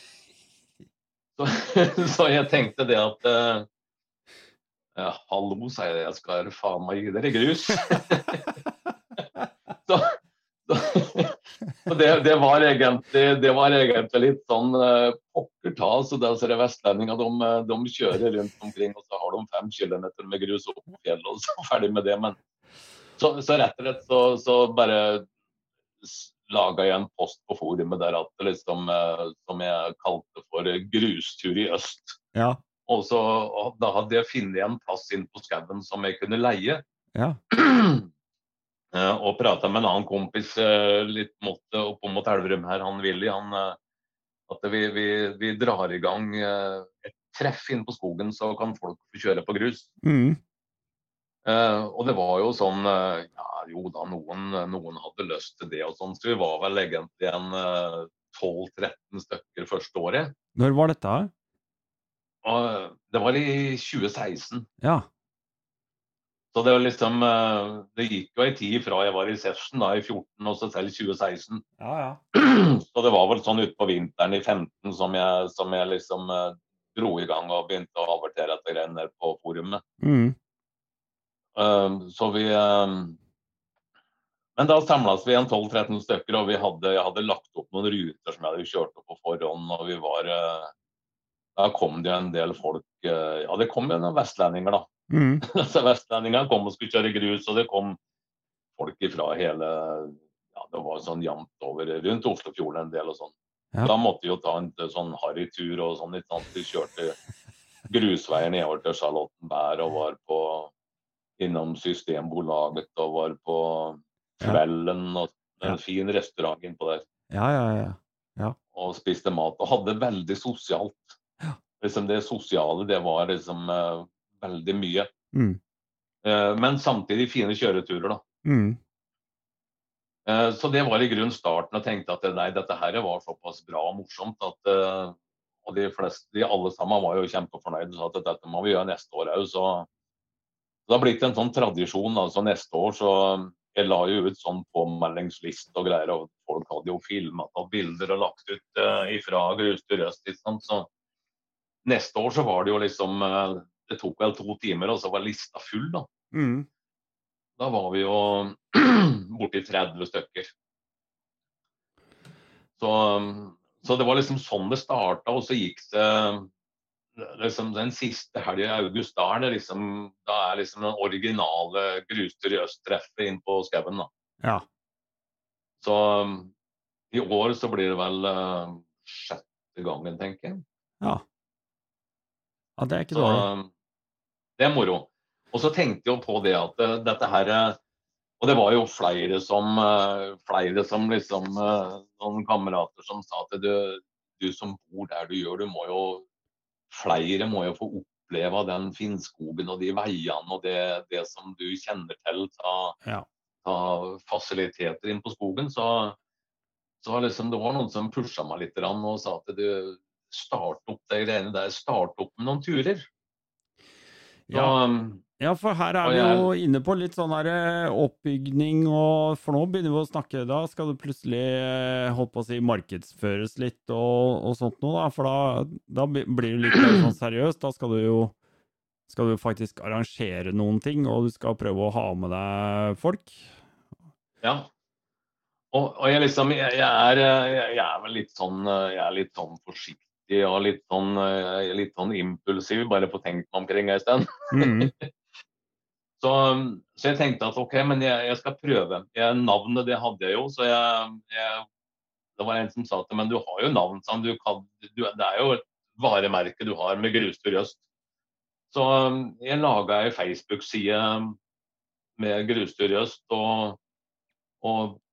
Så, så jeg tenkte det at uh, ja, Hallo, sier jeg, jeg skal faen meg gi dere grus. så, så det, det, var egentlig, det, var egentlig, litt sånn uh, pokker ta. så det, altså, Vestlendingene de, eh, de, kjører rundt omkring, og så har de fem kilometer med grus opp på fjellet, og så ferdig med det. Men så, så rett og slett så, så bare laga jeg en post på forumet der at liksom, eh, som jeg kalte for 'grustur i øst'. Ja. Og, så, og Da hadde jeg funnet en plass inn på skauen som jeg kunne leie. Ja. Eh, og prata med en annen kompis eh, litt mot, opp mot Elverum her, han Willy. Han, at vi, vi, vi, drar i gang et treff inn på skogen, så kan folk kjøre på grus. Mm. Uh, og det var jo sånn uh, Ja, jo da, noen, noen, hadde lyst til det og sånn. Så vi var vel egentlig en uh, eh, 12-13 stykker første året. Når var dette? det var i 2016. Ja. Så det var liksom Det gikk jo ei tid fra jeg var i session da, i 14 og så til 2016. Ja, ja. Så det var vel sånn utpå vinteren i 15 som jeg, som jeg liksom dro i gang og begynte å avertere etter greiene på forumet. Mm. Ehm, så vi Men da samlas vi en 12-13 stykker, og hadde, jeg hadde lagt opp noen ruter som jeg hadde kjørt opp på forhånd. og vi var eh, Da kom det en del folk eh, Ja, det kom jo noen vestlendinger, da. Mm. Vestlendingene kom og skulle kjøre grus, og det kom folk ifra hele ja, Det var sånn jevnt over rundt Oslofjorden en del og sånn. Ja. Da måtte vi jo ta en sånn harrytur og sånn. Ikke sant? Vi kjørte grusveier nedover til Charlottenberg og var på innom Systembolaget og var på Kvelden og en fin restaurant innpå der. Ja, ja, ja, ja. Og spiste mat. Og hadde veldig sosialt. Ja. Liksom det sosiale, det var liksom uh, veldig mye. Mm. Uh, men samtidig fine kjøreturer, da. Mm. Uh, så det var i grunn starten. Jeg tenkte at nei, dette her var såpass bra og morsomt at Og de fleste, de alle sammen var jo kjempefornøyde og sa at dette må vi gjøre neste år òg. Så det har blitt en sånn tradisjon. altså Neste år så Jeg la jo ut sånn påmeldingsliste og greier, og folk hadde jo filma og bilder og lagt ut uh, ifra Grustur øst. Så neste år så var det jo liksom uh, Det tok vel to timer, og så var lista full, da. Mm. Da var vi jo borti 30 stykker. Så, så, det var liksom sånn det starta, og så gikk det liksom, den siste helga i august, da er det liksom, da er liksom den originale Gruster i øst-treffet inn på skauen. Ja. Så i år så blir det vel uh, sjette gangen, tenker jeg. Ja. ja det er ikke dårlig. Det er moro. Og så tenkte jeg på det at uh, dette her uh, Og det var jo flere som, flere som liksom Noen kamerater som sa at du, du som bor der du gjør, du må jo flere må jo få oppleve den Finnskogen og de veiene og det, det som du kjenner til av ja. fasiliteter inn på skogen. Så, så liksom, det var noen som pusha meg litt og sa at du start opp de greiene der, start opp med noen turer. Så, ja. Ja, for her er vi jo inne på litt sånn her eh, oppbygning, og for nå begynner vi å snakke. Da skal du plutselig eh, holdt på å si, markedsføres litt og, og sånt noe, da. For da, da, blir det litt mer sånn seriøst. Da skal du jo skal du faktisk arrangere noen ting, og du skal prøve å ha med deg folk. Ja. Og, og jeg liksom jeg, jeg, er, jeg, er, vel litt sånn jeg er litt sånn forsiktig og litt sånn, litt sånn impulsiv, bare få tenkt meg omkring en stund. Mm. Så, så, jeg tenkte at OK, men jeg, jeg skal prøve. Jeg, navnet det hadde jeg jo, så jeg, jeg, Det var en som sa til meg men du har jo navn. Du kan, du, det er jo et varemerke du har med Grustur Øst. Så jeg laga ei Facebook-side med Grustur øst, og, og ja,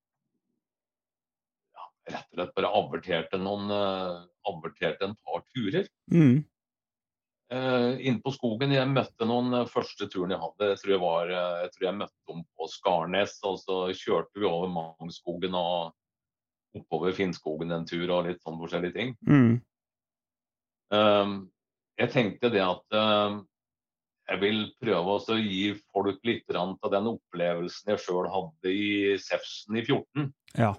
rett og slett bare averterte noen uh, averterte en par turer. Mm. Uh, inn på skogen. Jeg møtte noen uh, første turen jeg hadde. Jeg tror jeg, var, uh, jeg, tror jeg møtte dem på Skarnes. Og så kjørte vi over Mangskogen og oppover Finnskogen en tur og litt sånn forskjellige ting. Mm. Um, jeg tenkte det at um, jeg vil prøve å gi folk litt av den opplevelsen jeg sjøl hadde i Sefsen i 14. Ja.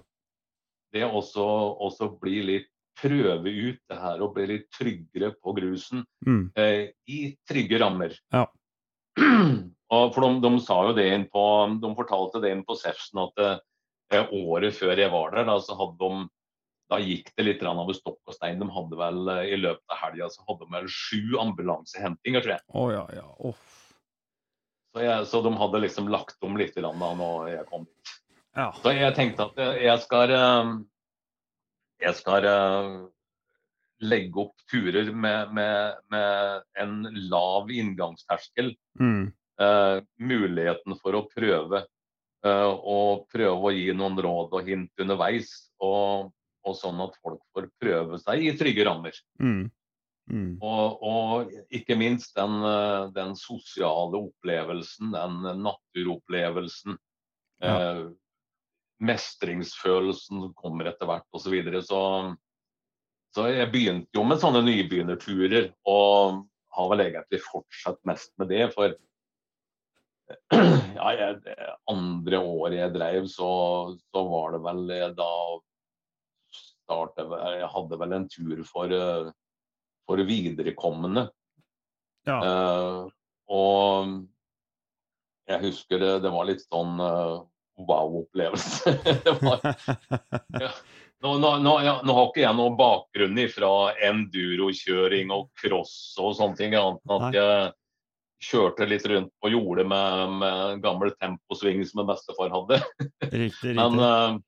Det også, også bli litt prøve ut det her og bli litt tryggere på grusen Mm. eh, i trygge rammer. Ja. og for de, de sa jo det inn på De fortalte det inn på Sefsen at eh, året før jeg var der, da, så hadde de da gikk det litt over stokk og stein. De hadde vel eh, I løpet av helga så hadde de vel sju ambulansehentinger, tror jeg. Oh, ja, ja. Oh. Så, jeg. så de hadde liksom lagt om litt da når jeg kom dit. Ja. Så jeg tenkte at jeg skal Jeg skal eh, legge opp turer med, med, med en lav inngangsterskel. Mm. Uh, muligheten for å prøve. Uh, og prøve å gi noen råd og hint underveis. Og, og sånn at folk får prøve seg i trygge rammer. Mm. Mm. Og, og ikke minst den, eh, den sosiale opplevelsen, den naturopplevelsen. Ja. Eh, mestringsfølelsen som kommer etter hvert osv. Så, videre. så Så jeg begynte jo med sånne nybegynnerturer, og har vel egentlig fortsatt mest med det. For ja, jeg, andre året jeg drev, så, så var det vel da startet, Jeg hadde vel en tur for, for viderekommende. Ja. Uh, og jeg husker det, det var litt sånn eh, wow-opplevelse. nå, nå, nå, ja, nå har ikke jeg noen bakgrunn fra endurokjøring og cross og sånne ting, annet enn at jeg kjørte litt rundt på jordet med, med gammel temposving som en bestefar hadde. Riktig, riktig. Men,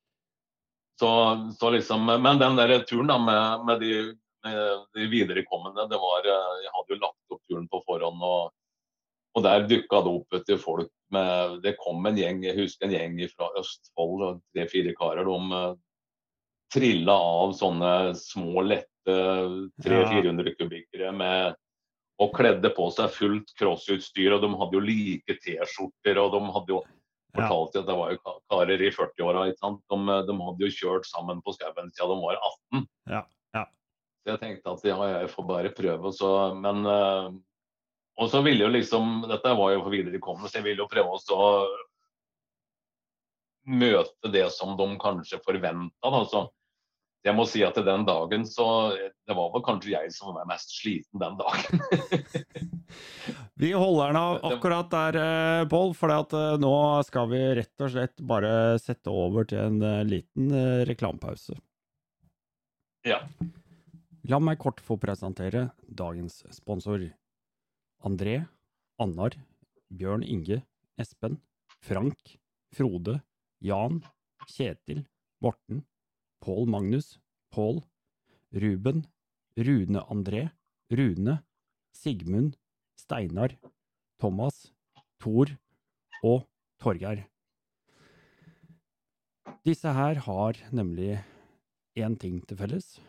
så, så liksom, men den der turen da med, med, de, med de viderekommende, det var, eh, jeg hadde jo lagt opp turen på forhånd. og og der dukka det opp etter folk med Det kom en gjeng, jeg husker en gjeng fra Østfold, tre-fire karer. De uh, trilla av sånne små, lette 300-400 kubikkere med og kledde på seg fullt crossutstyr, og de hadde jo like T-skjorter. og de hadde jo Ja. fortalt at det var jo karer i 40-åra. De, eh, de hadde jo kjørt sammen på skauen siden de var 18. Ja, ja. Så jeg tenkte at ja, jeg får bare prøve. Så, men eh, Og så ville jo liksom Dette var jo for viderekommende, så jeg ville jo prøve å møte det som de kanskje forventa. Altså, jeg må si at den dagen så Det var vel kanskje jeg som var mest sliten den dagen. Vi holder den av akkurat der, eh, Pål, for nå skal vi rett og slett bare sette over til en eh, liten eh, reklamepause. Ja. La meg kort få presentere dagens sponsor. André, Annar, Bjørn Inge, Espen, Frank, Frode, Jan, Kjetil, Morten, Pål Magnus, Pål, Ruben, Rune André, Rune, Sigmund, Steinar, Thomas, Thor og Torgeir. Disse her har nemlig én ting til felles.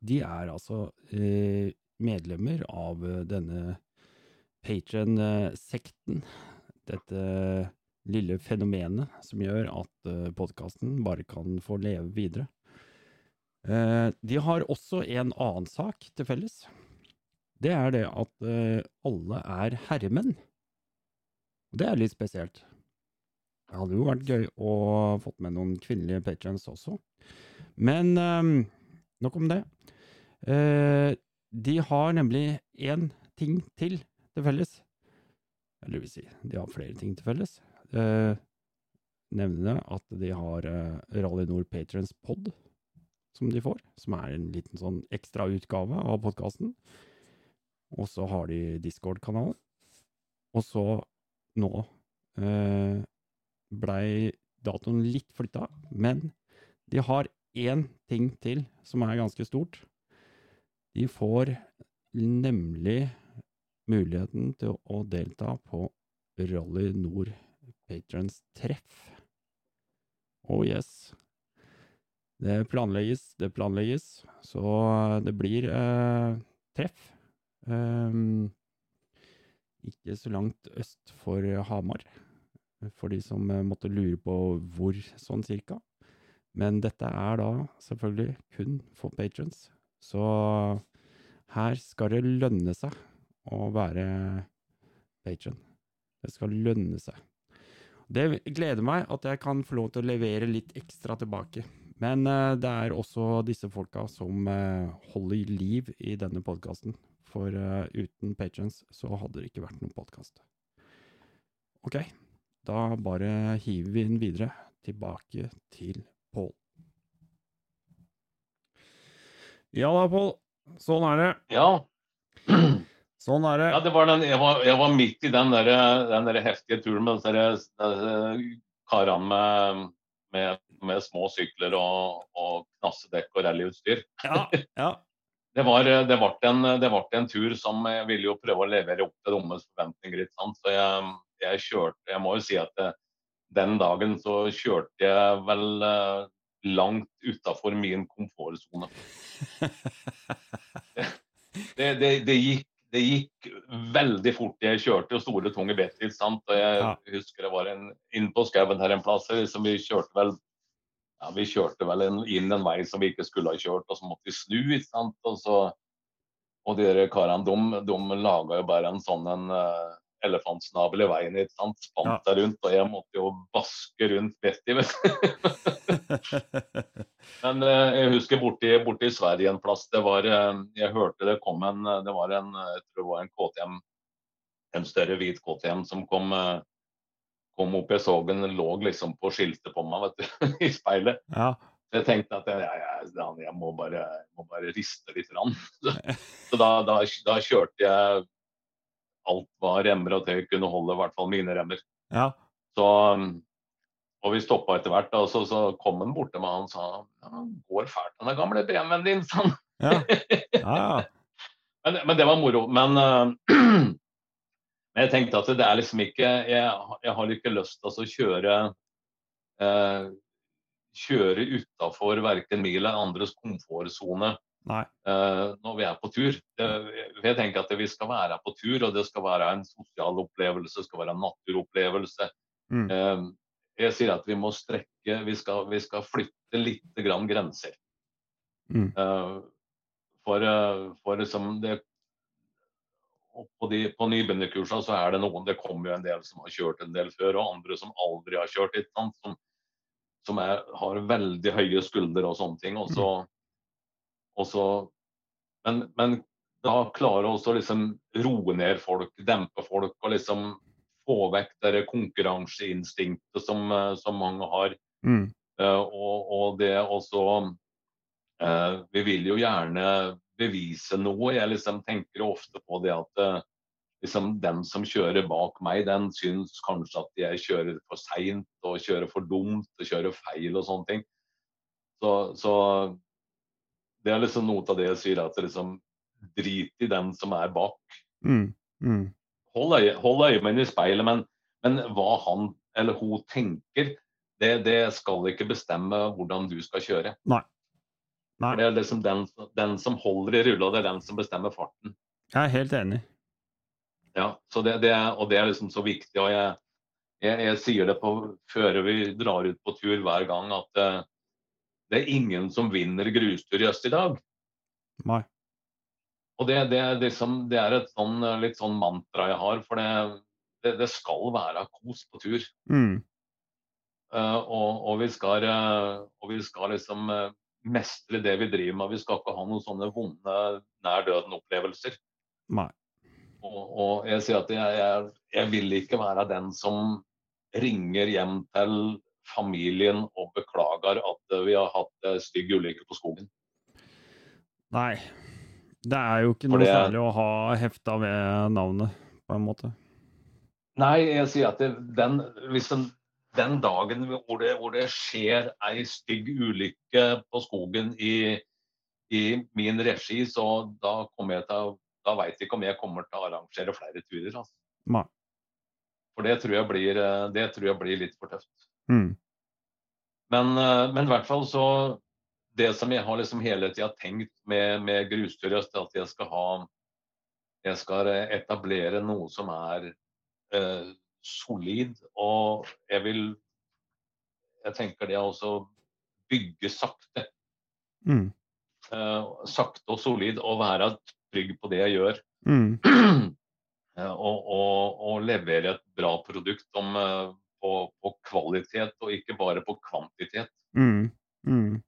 De er altså eh, medlemmer av eh, denne patron-sekten. Dette lille fenomenet som gjør at eh, podkasten bare kan få leve videre. Eh, de har også en annen sak til felles. Det er det at eh, alle er herremenn. Det er litt spesielt. Det hadde jo vært gøy å fått med noen kvinnelige patrons også. Men eh, nok om det. De har nemlig én ting til til felles. Eller vil si, de har flere ting til felles. Eh, nevne at de har eh, Rally Nord Patrons Pod, som de får. Som er en liten sånn ekstrautgave av podkasten. Og så har de Discord-kanalen. Og så, nå, eh, blei datoen litt flytta, men de har én ting til som er ganske stort. De får nemlig muligheten til å delta på Rally Nord Patrons treff. Oh yes. Det planlegges, det planlegges. Så det blir eh, treff. Um, ikke så langt øst for Hamar, for de som eh, måtte lure på hvor sånn cirka. Men dette er da selvfølgelig kun for patrons. Så her skal det lønne seg å være patron. Det skal lønne seg. Det gleder meg at jeg kan få lov til å levere litt ekstra tilbake. Men uh, det er også disse folka som uh, holder liv i denne podkasten. For uh, uten patrons så hadde det ikke vært noen podkast. Ok, da bare hiver vi den videre. Tilbake til Pål. Ja da, Pål. Sånn er det. Ja. Sånn er det. Ja, det var den, jeg, var, jeg var midt i den der, den der heftige turen med disse karene med, med, med, små sykler og, og knassedekk og rallyutstyr. Ja, ja. det, var, det, ble en, det ble en tur som jeg ville jo prøve å levere opp til deres forventninger. Så jeg, jeg kjørte Jeg må jo si at det, den dagen så kjørte jeg vel uh, langt utafor min komfortsone. det, det, det, gikk, det, gikk, veldig fort. Jeg kjørte jo store, tunge Betil. sant? Og jeg ja. husker det var en, inn på skauen her en plass. Liksom, vi kjørte vel ja, vi kjørte vel en, inn en vei som vi ikke skulle ha kjørt, og så måtte vi snu. ikke sant? Og, så, og de karene de, de laga jo bare en sånn en, uh, elefantsnabel i veien. ikke sant? Spant seg rundt, og jeg måtte jo vaske rundt Betty. vet Men eh, jeg husker borti, borti Sverige en plass, det var, eh, jeg hørte det kom en det var en, jeg tror det var en KTM, en større hvit KTM som kom, eh, kom opp. Jeg så den lå liksom på skiltet på meg vet du, i speilet. Ja. Jeg tenkte at jeg, jeg, jeg, må, bare, jeg må, bare, riste litt. Rann. Så da, da, da kjørte jeg alt var remmer og tøy kunne holde, i hvert fall mine remmer. Ja. Så, og vi stoppa etter hvert, og så, så kom han bort til meg og sa ja, han går fælt den gamle BMW-en din, sa han. Ja. Ja, men, men, det var moro. Men uh, jeg tenkte at det er liksom ikke Jeg, jeg har ikke lyst til å kjøre uh, kjøre utafor verken min eller andres komfortsone når vi er på tur. Uh, jeg tenker at vi skal være på tur, og det skal være en sosial opplevelse, det skal være en naturopplevelse. Mm. Uh, jeg sier at vi må strekke Vi skal, vi skal flytte litt grann grenser. Mm. for, for liksom det på, de, på nybegynnerkursene så er det noen Det kommer jo en del som har kjørt en del før, og andre som aldri har kjørt. Litt, Som, som er, har veldig høye skuldre og sånne ting. og så mm så, men, men, da klare å liksom roe ned folk, dempe folk og liksom få vekk det konkurranseinstinktet som, eh, som mange har. Mm. Uh, og, og, det også uh, Vi vil jo gjerne bevise noe. Jeg liksom tenker ofte på det at uh, liksom den som kjører bak meg, den syns kanskje at jeg kjører for seint og kjører for dumt og kjører feil og sånne ting. Så, så det er liksom noe av det jeg sier, at liksom drit i den som er bak. Mm. Mm. Hold, øye, hold øynene i speilet, men, men, hva han eller hun tenker, det, det, skal ikke bestemme hvordan du skal kjøre. Nei. Nei. Det er liksom den, den som holder i rulla, det er den som bestemmer farten. Jeg er helt enig. Ja, det, det er, og det er liksom så viktig. og jeg, jeg, jeg sier det på, før vi drar ut på tur hver gang, at uh, det er ingen som vinner grustur i øst i dag. Nei. Og det, det, liksom, det, er et sånn, litt sånn mantra jeg har, for det, det skal være kos på tur. Mm. Uh, og, og, vi skal, uh, og, vi skal, liksom uh, mestre det vi driver med. Vi skal ikke ha noen sånne vonde nær døden-opplevelser. Nei. Og, og, jeg sier at jeg, jeg, jeg vil ikke være den som ringer hjem til familien og beklager at vi har hatt eh, stygg ulykke på skogen. Nei. Det er jo ikke noe det... særlig å ha hefta ved navnet, på en måte. Nei, jeg sier at det, den, hvis den, den dagen hvor det, hvor det, skjer ei stygg ulykke på skogen i, i min regi, så da kommer jeg til å da veit jeg ikke om jeg kommer til å arrangere flere turer. Altså. For det tror, blir, eh, det tror jeg blir litt for tøft. Mm. Men, eh, men i hvert fall så Det som jeg har liksom hele tida tenkt med, med grustur er at jeg skal ha Jeg skal etablere noe som er eh, solid. Og jeg vil Jeg tenker det også bygge sakte. Mm. Eh, sakte og solid, og være trygg på det jeg gjør. Mm. Eh, og, og, og levere et bra produkt om, eh, på, på kvalitet, og ikke bare på kvantitet. Mm. Mm.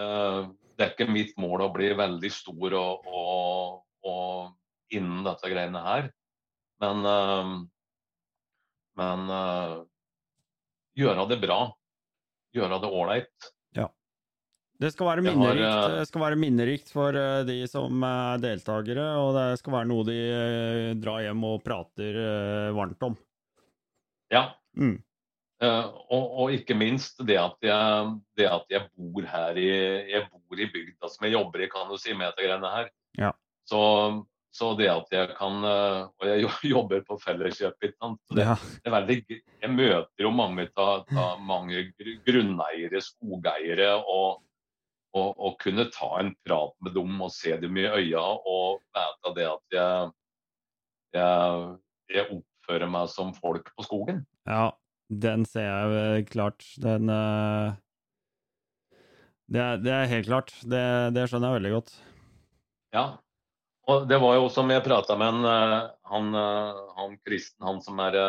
Eh, det er ikke mitt mål å bli veldig stor og, og, og innen dette greiene her. Men, eh, men eh, gjøre det bra. Gjøre det ålreit. Det skal være har, minnerikt, eh, det skal være minnerikt for de som er deltakere, og det skal være noe de drar hjem og prater varmt om. Ja. Mm. Eh, og, og ikke minst det at, jeg, det at jeg bor her i, jeg bor i bygda som jeg jobber i, kan du si, med dette greiene her. Ja. Så, så det at jeg kan eh, Og jeg jobber på sant? Det, Ja. det er veldig, jeg møter jo mange, ta, ta, mange grunneiere, skogeiere, og, og, og kunne ta en prat med dem og se dem i øya og vite det at jeg, jeg, jeg oppfører meg som folk på skogen. ja, den ser jeg eh, klart. Den eh, det, er, det er helt klart. Det, det skjønner jeg veldig godt. Ja. Og det var jo som jeg prata med en, eh, han, han Kristen, han som er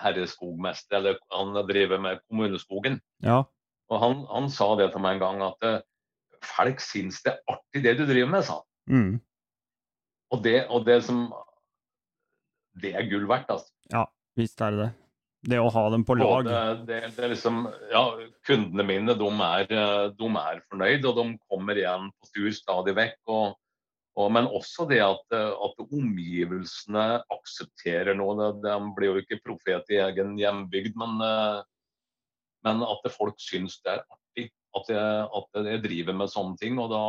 herreskogmester, eller han driver med kommuneskogen. Ja. Og han, han sa det til meg en gang at folk syns det er artig det du driver med, sa han. Mm. Og det, og det som Det er gull verdt, altså. Visst er det det. Det å ha dem på lag. Både, det, det liksom, ja, kundene mine de er, eh, de er fornøyd, og de kommer igjen på tur stadig vekk. Og, og, men også det at, eh, at omgivelsene aksepterer noe. De, blir jo ikke profet i egen hjembygd, men, eh, men at folk syns det er artig. At jeg, at jeg driver med sånne ting. Og da,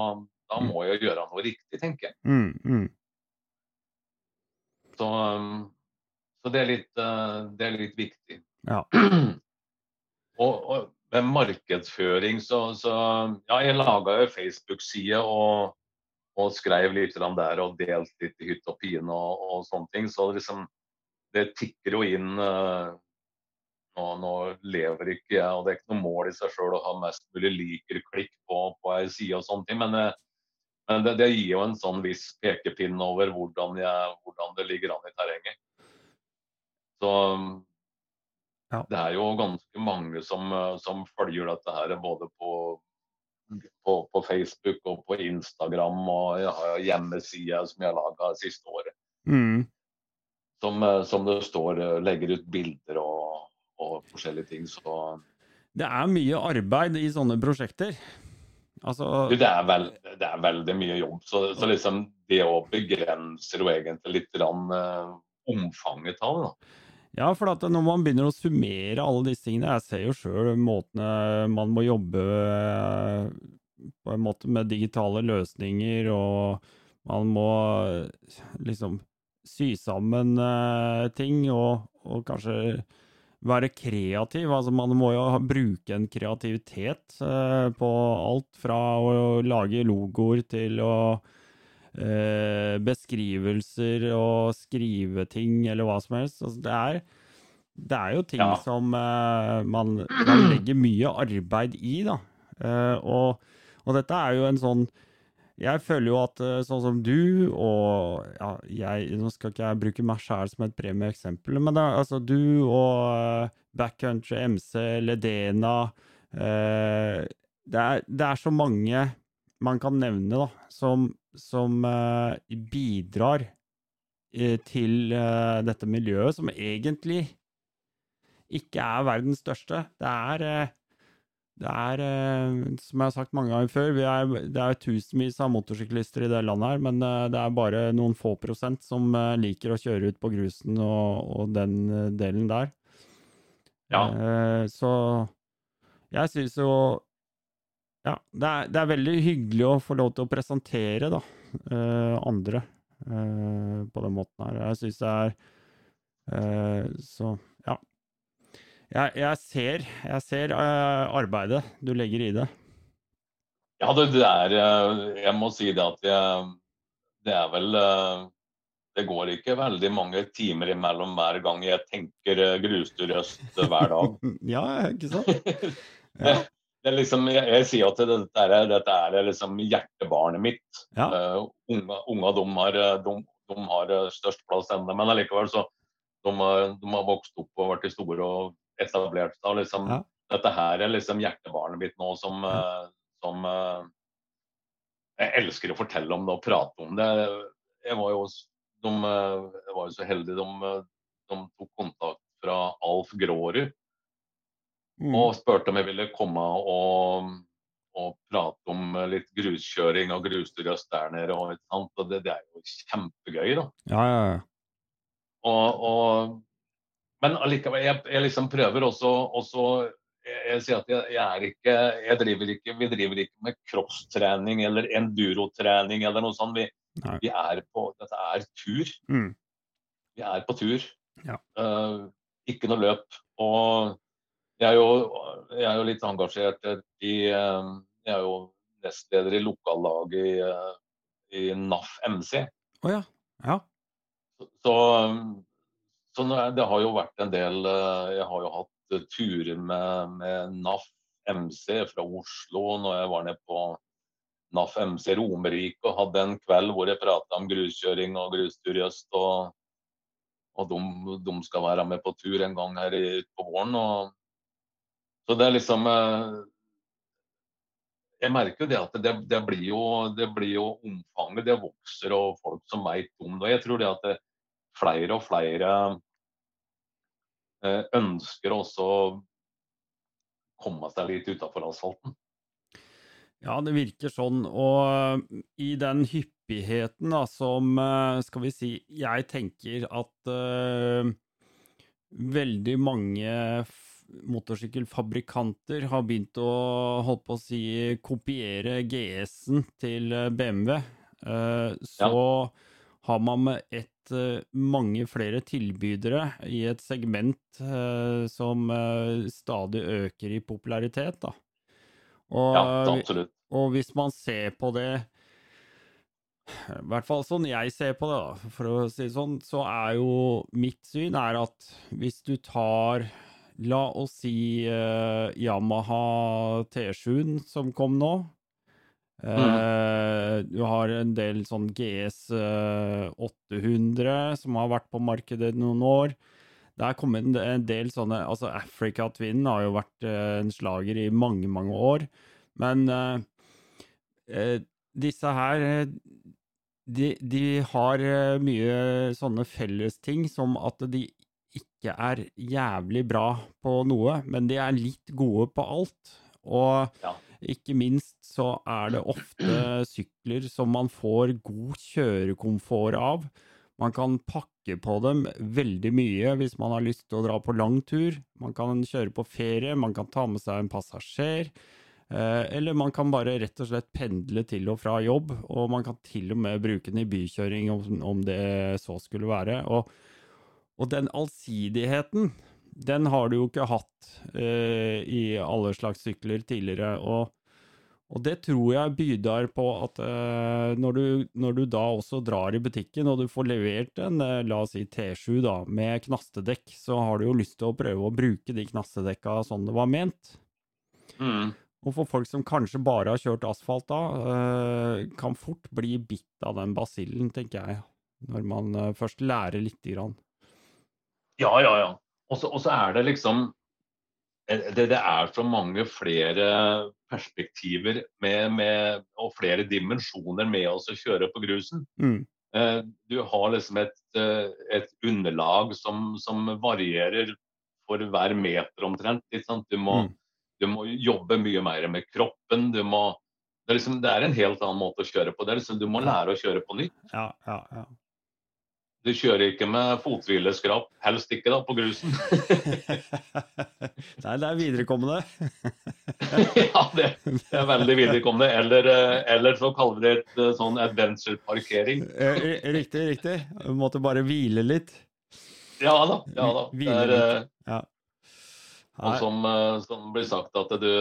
da må jeg gjøre noe riktig, tenker jeg. Mm, mm. Så, um, så det, er litt, eh, det er litt viktig. Ja. og, og med markedsføring så, så Ja, jeg laga jo Facebook-side og, og skrev litt der og delte litt i hytt og pine og, og sånne ting. Så liksom det tikker jo inn eh, nå, nå lever ikke jeg, og det er ikke noe mål i seg sjøl å ha mest mulig liker-klikk på, på ei side og sånne ting. Men, eh, men det, det gir jo en sånn viss pekepinn over hvordan, jeg, hvordan det ligger an i terrenget. Så Ja. det er jo ganske mange som, eh, som følger dette her, både på, på, på Facebook og på Instagram. Og jeg har hjemmesider som jeg har laga siste året. Mm. Som, eh, som det står eh, legger ut bilder og, og forskjellige ting. Så Det er mye arbeid i sånne prosjekter. Altså det er, veld, det er veldig mye jobb. Så, så liksom det å begrense jo egentlig litt grann, eh, omfanget av det. Ja, for når man begynner å summere alle disse tingene Jeg ser jo sjøl måtene man må jobbe eh, på en måte med digitale løsninger, og man må eh, liksom sy sammen eh, ting, og, og kanskje være kreativ. Altså man må jo bruke en kreativitet på alt fra å lage logoer til å eh, beskrivelser og skrive ting, eller hva som helst. Altså, det, er, det er jo ting Ja. som eh, man, man legger mye arbeid i, da. Eh, og, og dette er jo en sånn Jeg føler jo at eh, sånn som du og ja, jeg, Nå skal ikke jeg bruke meg sjæl som et premieeksempel, men det er, altså du og eh, Backcountry MC, Ledena eh, det, er, det er så mange man kan nevne, da, som, som eh, bidrar eh, til eh, dette miljøet, som egentlig ikke er verdens største. Det er, det er som jeg har sagt mange ganger før, vi er, det er tusenvis av motorsyklister i det landet her, men det er bare noen få prosent som liker å kjøre ut på grusen og, og den delen der. Ja. Så jeg syns jo Ja, det er, det er veldig hyggelig å få lov til å presentere, da, uh, andre. uh, på den måten her. Jeg syns det er uh, Så, ja. Jeg, jeg ser, jeg ser arbeidet du legger i det. Ja, det, det er Jeg må si det at jeg, det er vel Det går ikke veldig mange timer imellom hver gang jeg tenker grustur øst hver dag. ja, ikke sant? er liksom, jeg, jeg sier at dette er, dette er liksom hjertebarnet mitt. Ja. Uh, unga, unga de har, de, de har størst plass ennå, men allikevel så de, har- de har vokst opp og vært store og etablert seg. Liksom, Ja. Dette her er liksom hjertebarnet mitt nå som, Ja. eh, som uh, Jeg elsker å fortelle om det og prate om det. Jeg var jo, de, eh, jeg var jo så heldig de, eh, de tok kontakt fra Alf Grårud Mm. og spurte om jeg ville komme og, og prate om litt gruskjøring og grusrøst der nede. Og, og det, det er jo kjempegøy, da. Ja, ja, ja. Og, og, men allikevel, jeg, jeg liksom prøver også, også jeg, jeg sier at jeg, jeg er ikke, jeg driver ikke Vi driver ikke med crosstrening eller endurotrening eller noe sånt. Vi, vi er på Dette er tur. Mm. Vi er på tur. Ja. Uh, ikke noe løp. Og jeg er jo, jeg er jo litt engasjert i eh, Jeg er jo nestleder i lokallaget i, eh, i NAF MC. Oh ja. Ja. Så, så det har jo vært en del eh, Jeg har jo hatt eh, turer med, med NAF MC fra Oslo når jeg var nede på NAF MC Romerike og hadde en kveld hvor jeg prata om gruskjøring og grustur i øst. Og, og de, de skal være med på tur en gang her i, på våren. Og, så det er liksom eh, Jeg merker jo det at det, det, blir jo, det blir jo omfanget, det vokser, og folk som veit om det. Jeg tror det at det, flere og flere eh, ønsker også å komme seg litt utafor asfalten. Ja, det virker sånn. Og i den hyppigheten da, som Skal vi si Jeg tenker at uh, veldig mange motorsykkelfabrikanter har begynt å holdt på å si kopiere GS-en til uh, BMW. så så har man med ett uh, mange flere tilbydere i et segment som stadig øker i popularitet, da. Og, Ja, absolutt. og hvis man ser på det I hvert fall sånn jeg ser på det, da, for å si det sånn, så er jo mitt syn er at hvis du tar La oss si uh, Yamaha T7-en som kom nå. Eh, Du har en del sånn GS eh, 800 som har vært på markedet noen år. Det er kommet en- del sånne Altså, Africa Twin har jo vært eh, en slager i mange, mange år. Men eh, eh, disse her eh, de, de har eh, mye sånne fellesting som at de ikke er jævlig bra på noe, men de er litt gode på alt. Og Ja. ikke minst så er det ofte sykler som man får god kjørekomfort av. Man kan pakke på dem veldig mye hvis man har lyst til å dra på lang tur. Man kan kjøre på ferie, man kan ta med seg en passasjer. Eh, eller man kan bare rett og slett pendle til og fra jobb, og man kan til og med bruke den i bykjøring om, om det så skulle være. Og, og den allsidigheten, den har du jo ikke hatt eh, i alle slags sykler tidligere. Og, og det tror jeg byder på at eh, når, du, når du da også drar i butikken og du får levert en, eh, la oss si T7 da, med knastedekk, så har du jo lyst til å prøve å bruke de knastedekka sånn det var ment. Mm. Og for folk som kanskje bare har kjørt asfalt da, eh, kan fort bli bitt av den basillen, tenker jeg. Når man eh, først lærer lite grann. Ja, ja, ja. Og så er det liksom eh, det, det er så mange flere perspektiver med, med, og flere dimensjoner med oss å kjøre på grusen. Mm. Eh, Du har liksom et, eh, et underlag som, som varierer for hver meter omtrent. Du, må, Mm. du må jobbe mye mer med kroppen. Du må, det, er liksom, det er en helt annen måte å kjøre på. Det er liksom, du må lære å kjøre på nytt. Ja, ja, ja. Du kjører ikke med fothvileskrap, helst ikke da, på grusen. Nei, det er viderekommende. ja, det, er veldig viderekommende. Eller, eh, eller, så kaller vi det et eh, sånn adventure-parkering. Eh, riktig, riktig. Du måtte bare hvile litt. Ja da. ja da. Hvile litt. Ja. Og som, som, blir sagt at du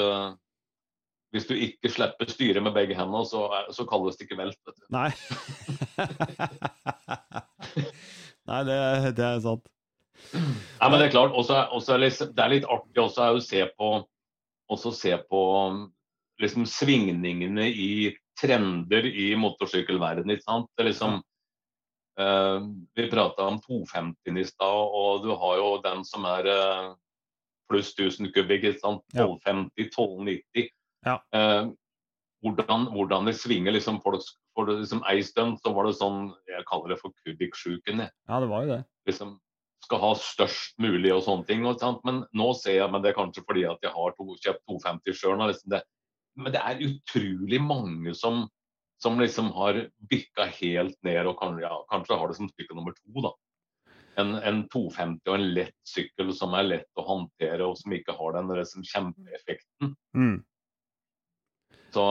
hvis du ikke slipper styret med begge hendene, så, så kalles det ikke velt. vet du. Nei. Nei, det, det, er sant. Nei, men Det er klart, også, også er liksom, det er litt artig også å se på, se på liksom, svingningene i trender i motorsykkelverdenen. ikke sant? Det er liksom, uh, vi prata om 250 i stad, og du har jo den som er uh, pluss 1000 kubikk. 1250, 1290. Ja. Eh, hvordan, hvordan, det svinger liksom folk For liksom ei stund så var det sånn Jeg kaller det for kubikksjuken. Ja, det var jo det. Liksom skal ha størst mulig og sånne ting. Og, men nå ser jeg, men det er kanskje fordi at jeg har to, kjøpt 250 sjøl. Liksom men det er utrolig mange som, som liksom har bykka helt ned og kan, ja, kanskje har det som stykke nummer to. da. En, en, 250 og en lett sykkel som er lett å håndtere og som ikke har den liksom, kjempeeffekten. Mm. Så,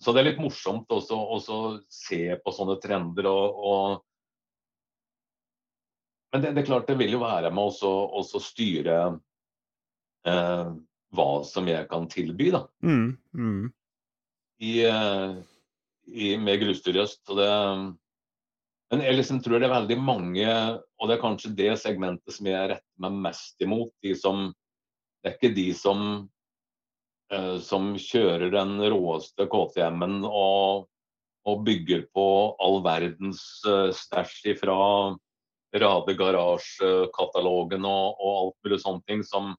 så, det er litt morsomt også å se på sånne trender. og, og men det, det, er klart det vil jo være med å styre eh, hva som jeg kan tilby, da. Mm, mm. I, eh, i, med grustur i øst. Det, men jeg liksom tror det er veldig mange, og det er kanskje det segmentet som jeg retter meg mest imot. De som, det er ikke de som som kjører den råeste KTM-en og, og, bygger på all verdens uh, stæsj fra Rade Garasje-katalogen og, og, alt mulig sånne ting, som,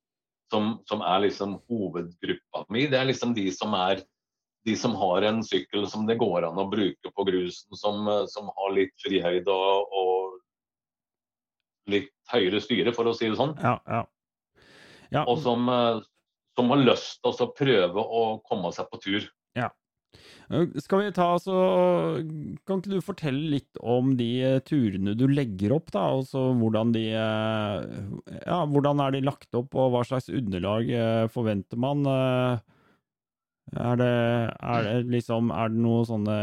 som, som, er liksom hovedgruppa mi. Det er liksom de som er de som har en sykkel som det går an å bruke på grusen, som, eh, som har litt frihøyde og, og, litt høyere styre, for å si det sånn. Ja, ja. Ja. Og som, som har lyst til å prøve å komme seg på tur. Ja. Skal vi ta så Kan ikke du fortelle litt om de eh, turene du legger opp, da? Altså hvordan de eh, Ja, hvordan er de lagt opp, og hva slags underlag eh, forventer man? Er det, er det liksom Er det noe sånne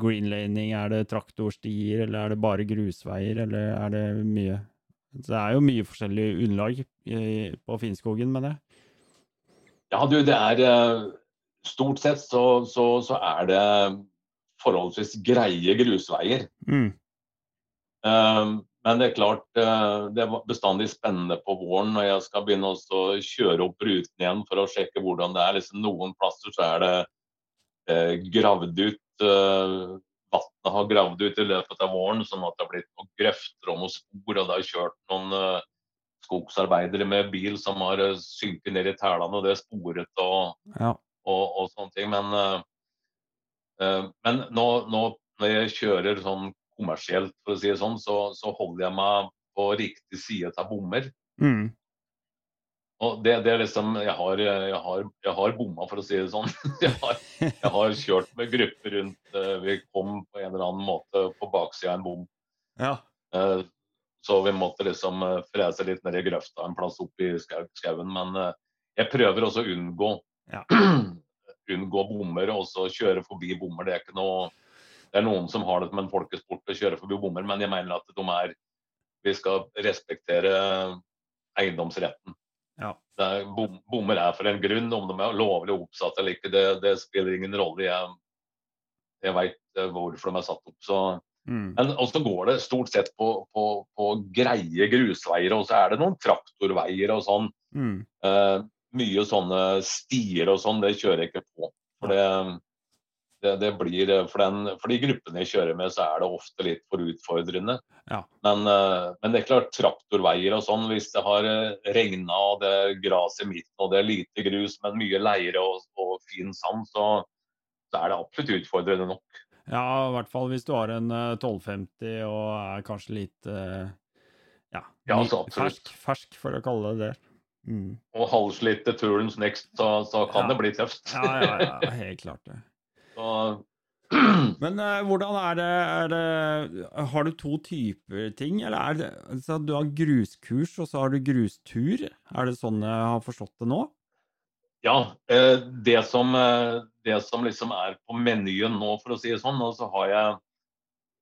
greenlaning, er det traktorstier, eller er det bare grusveier, eller er det mye Det er jo mye forskjellig underlag på Finnskogen, mener jeg. Ja, du, det er eh, Stort sett så, så, så er det forholdsvis greie grusveier. Mm. Um, men det er klart, uh, det er bestandig spennende på våren når jeg skal begynne å kjøre opp ruten igjen for å sjekke hvordan det er. Liksom, noen plasser så er det gravd ut uh, Vannet har gravd ut i løpet av våren, sånn at det har blitt noen grøfter og noen spor. Og det har kjørt noen skogsarbeidere med bil som har eh, synket ned i tælene, og det er sporet og, ja. og, og, sånne ting. Men, uh, men nå, nå, når jeg kjører sånn kommersielt, for å si det sånn, så, så holder jeg meg på riktig side av bommer. Mm. Og det, det, er liksom Jeg har, jeg har, jeg har bomma, for å si det sånn. Jeg har, jeg har kjørt med grupper rundt Vi kom på en eller annen måte på baksida av en bom. Ja. Så vi måtte liksom eh, frese litt ned i grøfta en plass oppi i skauen. Men eh, jeg prøver også å unngå, ja. unngå bommer og så kjøre forbi bommer. Det er ikke noe det er noen som har det som en folkesport å kjøre forbi bommer, men jeg mener at de er Vi skal respektere eiendomsretten. Ja. Er, bom, bommer er for en grunn. Om de er lovlig oppsatt eller ikke, det, det spiller ingen rolle. Jeg, jeg veit eh, hvorfor de er satt opp. Så Mm. Men også går det stort sett på, på, på, greie grusveier, og så er det noen traktorveier og sånn. Mm. Eh, mye sånne stier og sånn, det kjører jeg ikke på. For det, det, det blir, for, den, for, de gruppene jeg kjører med, så er det ofte litt for utfordrende. Ja. Men, eh, men, det er klart, traktorveier og sånn, hvis det har uh, regna og det er gras i midten og det er lite grus, men mye leire og, og fin sand, så, så er det absolutt utfordrende nok. Ja, i hvert fall hvis du har en 1250 eh, og er kanskje litt uh, ja, ja altså, fersk, fersk, for å kalle det det. Mm. Og halvslitte til turns next, så, så kan ja. det bli tøft. ja, ja, ja, helt klart det. Så, Men uh, hvordan er det, er det, Har du to typer ting, eller er det altså, Du har gruskurs, og så har du grustur. Er det sånn jeg har forstått det nå? Ja. Uh, det, som, uh, det som liksom er på menyen nå, for å si det sånn, og så har jeg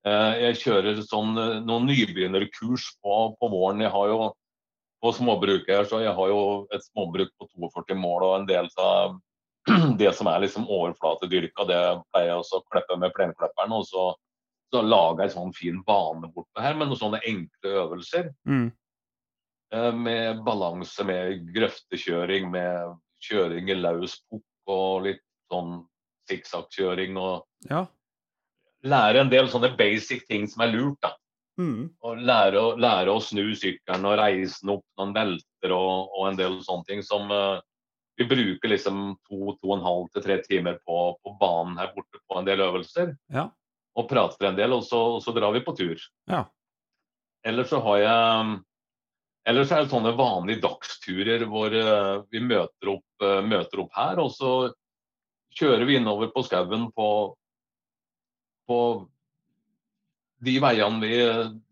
Jeg kjører sånn noen nybegynnerkurs på, på våren. Jeg har jo på småbruket her, så jeg har jo et småbruk på 42 mål og en del av det som er liksom overflatedyrka, det pleier jeg også å klippe med plenklipperen. Og så, så lager jeg sånn fin bane bortpå her med noen sånne enkle øvelser. Mm. Eh, med balanse, med grøftekjøring, med kjøring i løs pukk og litt sånn sikksakkkjøring. Og ja. lære en del sånne basic ting som er lurt. da. Mm. Og lære, lære, å snu sykkelen og reise den opp noen velter og, og en del sånne ting som uh, vi bruker liksom to, to og en halv til tre timer på, på, banen her borte på en del øvelser. Ja. Og prater en del, og så, og så drar vi på tur. Ja. Ellers så har jeg Ellers er det sånne vanlige dagsturer hvor uh, vi møter opp, uh, møter opp, her, og så kjører vi innover på skauen på, på de veiene, vi,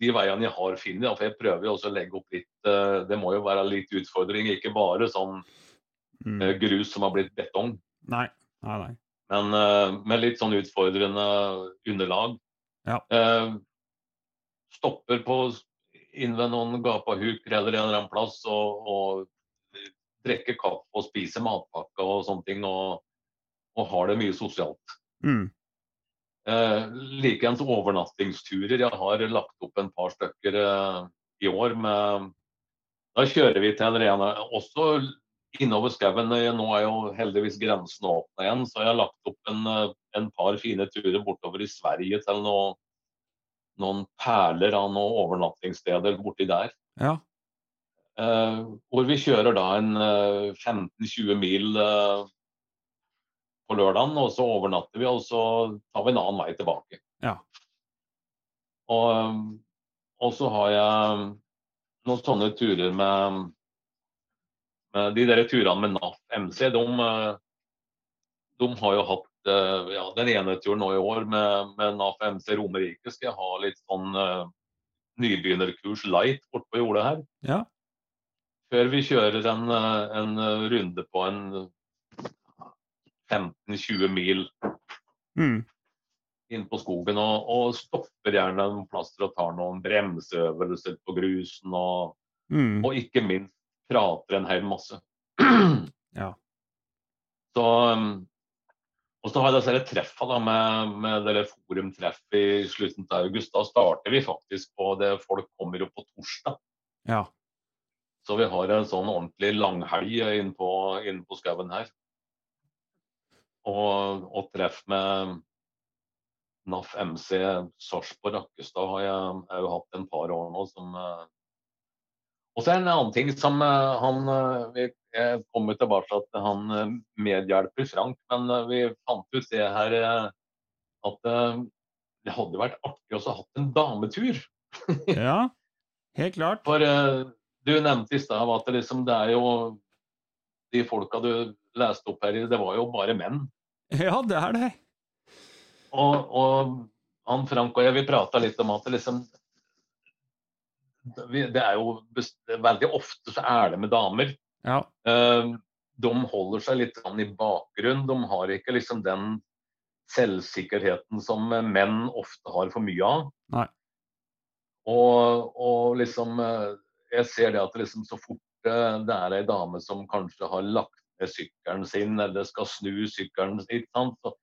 de veiene jeg har funnet. For jeg prøver jo også å legge opp litt uh, Det må jo være litt utfordring, ikke bare sånn mm. Eh, grus som har blitt betong. Nei, nei, nei. Men med litt sånn utfordrende underlag. Ja. Stopper på inn ved noen gapahuker eller en eller annen plass og, og drikke kaffe og spise matpakke og sånne ting. Og, og har det mye sosialt. Mm. Eh, Likeens overnattingsturer. Jeg har lagt opp en par stykker eh, i år. Med, da kjører vi til en rene Også innover skauen. Nå er jo heldigvis grensen åpna igjen, så jeg har lagt opp en, eh, en, par fine turer bortover i Sverige til noe, noen perler av noen overnattingssteder borti der. Ja. Eh, hvor vi kjører da en eh, 15-20 mil eh, på lørdagen, og så overnatter vi, og så tar vi en annen vei tilbake. Ja. Og, eh, og så har jeg noen sånne turer med med de der turene med NAF MC, de, eh, de har jo hatt eh, ja, den ene turen nå i år med, med NAF MC Romerike. Skal jeg ha litt sånn uh, nybegynnerkurs light bortpå jordet her. Ja. Før vi kjører en, en runde på en 15-20 mil mm. inn på skogen. Og, og, stopper gjerne en plass for å ta noen bremseøvelser på grusen. Og, mm. og ikke minst prater en hel masse. ja. Så og så har jeg disse treffene med, med dere forumtreff i slutten av august. Da starter vi faktisk på det. Folk kommer jo på torsdag. Ja. Så vi har en sånn ordentlig langhelg inne på, inn på skauen her. Og, og, treff med NAF MC Sarpsborg Rakkestad har jeg, òg hatt en par år nå som uh, og så er det en annen ting som uh, han Vi Jeg kommer tilbake til han uh, medhjelper Frank, men vi fant ut det her at det hadde vært artig å ha hatt en dametur. ja, helt klart. For du nevnte i stad at det, liksom, det er jo De folka du leste opp her, det var jo bare menn. Ja, det er det. Og, og han Frank og jeg, vi prata litt om at det liksom det er jo Veldig ofte så er det med damer. Ja. Eh, de holder seg litt i bakgrunn. De har ikke liksom den selvsikkerheten som menn ofte har for mye av. Nei. Og, og liksom eh, Jeg ser det at liksom så fort eh, det er ei dame som kanskje har lagt ned sykkelen sin, eller skal snu sykkelen sin, så,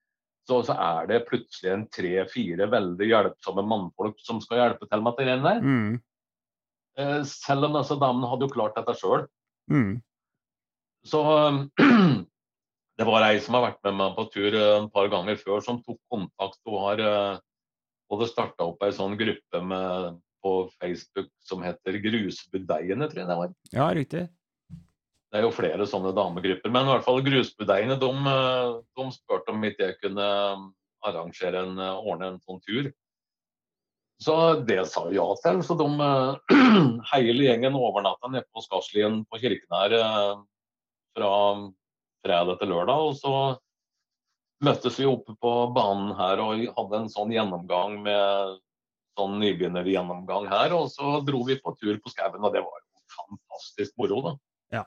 så, så, er det plutselig en tre-fire veldig hjelpsomme mannfolk som skal hjelpe til med det der. Mm. Eh, selv om disse damene hadde jo klart dette sjøl. Mm. Så det var ei som har vært med meg på tur eh, en par ganger før, som tok kontakt. Hun har både eh, starta opp ei sånn gruppe med, på Facebook som heter Grusbudeiene, tror jeg det var. Ja, riktig. Det er jo flere sånne damegrupper. Men i hvert fall Grusbudeiene de, de spurte om ikke jeg kunne arrangere en, ordne en sånn tur. Så det sa vi ja til. Så de, hele gjengen overnatta nede på Skarslien på Kirken her eh, fra fredag til lørdag. Og så møttes vi oppe på banen her og hadde en sånn gjennomgang med sånn nybegynnergjennomgang her. Og så dro vi på tur på skauen, og det var jo fantastisk moro, da. Ja.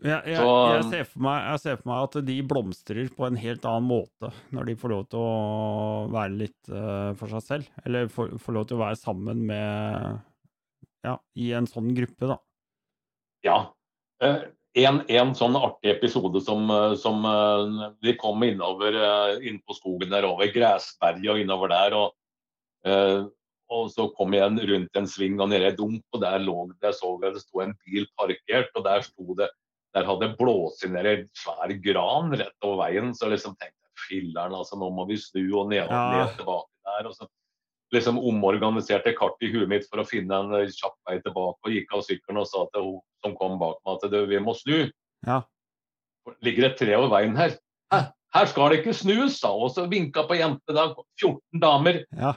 Jeg, jeg, jeg, ser for meg, jeg ser for meg at de blomstrer på en helt annen måte når de får lov til å være litt uh, for seg selv. Eller får, får lov til å være sammen med Ja, i en sånn gruppe, da. Ja. Eh, en, en sånn artig episode som, eh, som uh, Vi kom innover inn på skogen der over Græsberget og innover der. Og, og så kom jeg rundt en sving og nede i en dump, og der lå der så jeg det sto en bil parkert. og Der sto det der hadde en svær gran rett over veien. Så jeg liksom tenkte jeg filler'n, altså nå må vi snu og ned og ned tilbake der. og så liksom omorganiserte kartet i huet mitt for å finne en eh, kjapp vei tilbake. Og gikk av sykkelen og sa til hun som kom bak meg at vi må snu. Ja. Ligger et tre over veien her. Hæ? Her skal det ikke snus, sa hun. Og så vinka på jente da. 14 damer Ja,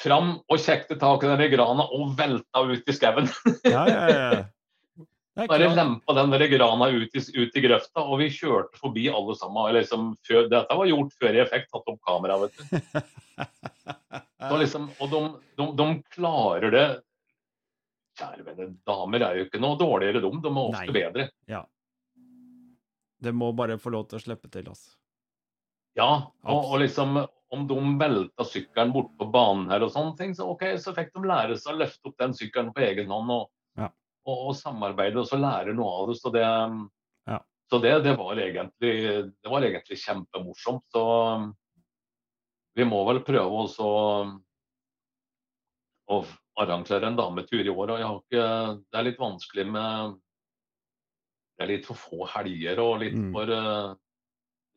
fram og kjekte tak i denne grana og velta ut i skauen. ja, ja. ja. Bare lempa den der grana ut i, ut i grøfta, og vi kjørte forbi alle sammen. Liksom, før, dette var gjort før jeg fikk tatt opp kamera. vet du. Liksom, og de, de, de klarer det. Kjære venner, damer er jo ikke noe dårligere de, de er ofte Nei. bedre. Det må bare få lov til å slippe til, altså. Ja, og, og liksom om de velta sykkelen bort på banen her og sånne ting, så ok, så fikk de lære seg å løfte opp den sykkelen på egen hånd og, Ja. Og, og samarbeide og så lære noe av det. Så det, Ja. så det, det, var, egentlig, det var egentlig kjempemorsomt. Så vi må vel prøve også å arrangere en dametur i år. og ikke, Det er litt vanskelig med Det er litt for få helger og litt Mm. for eh,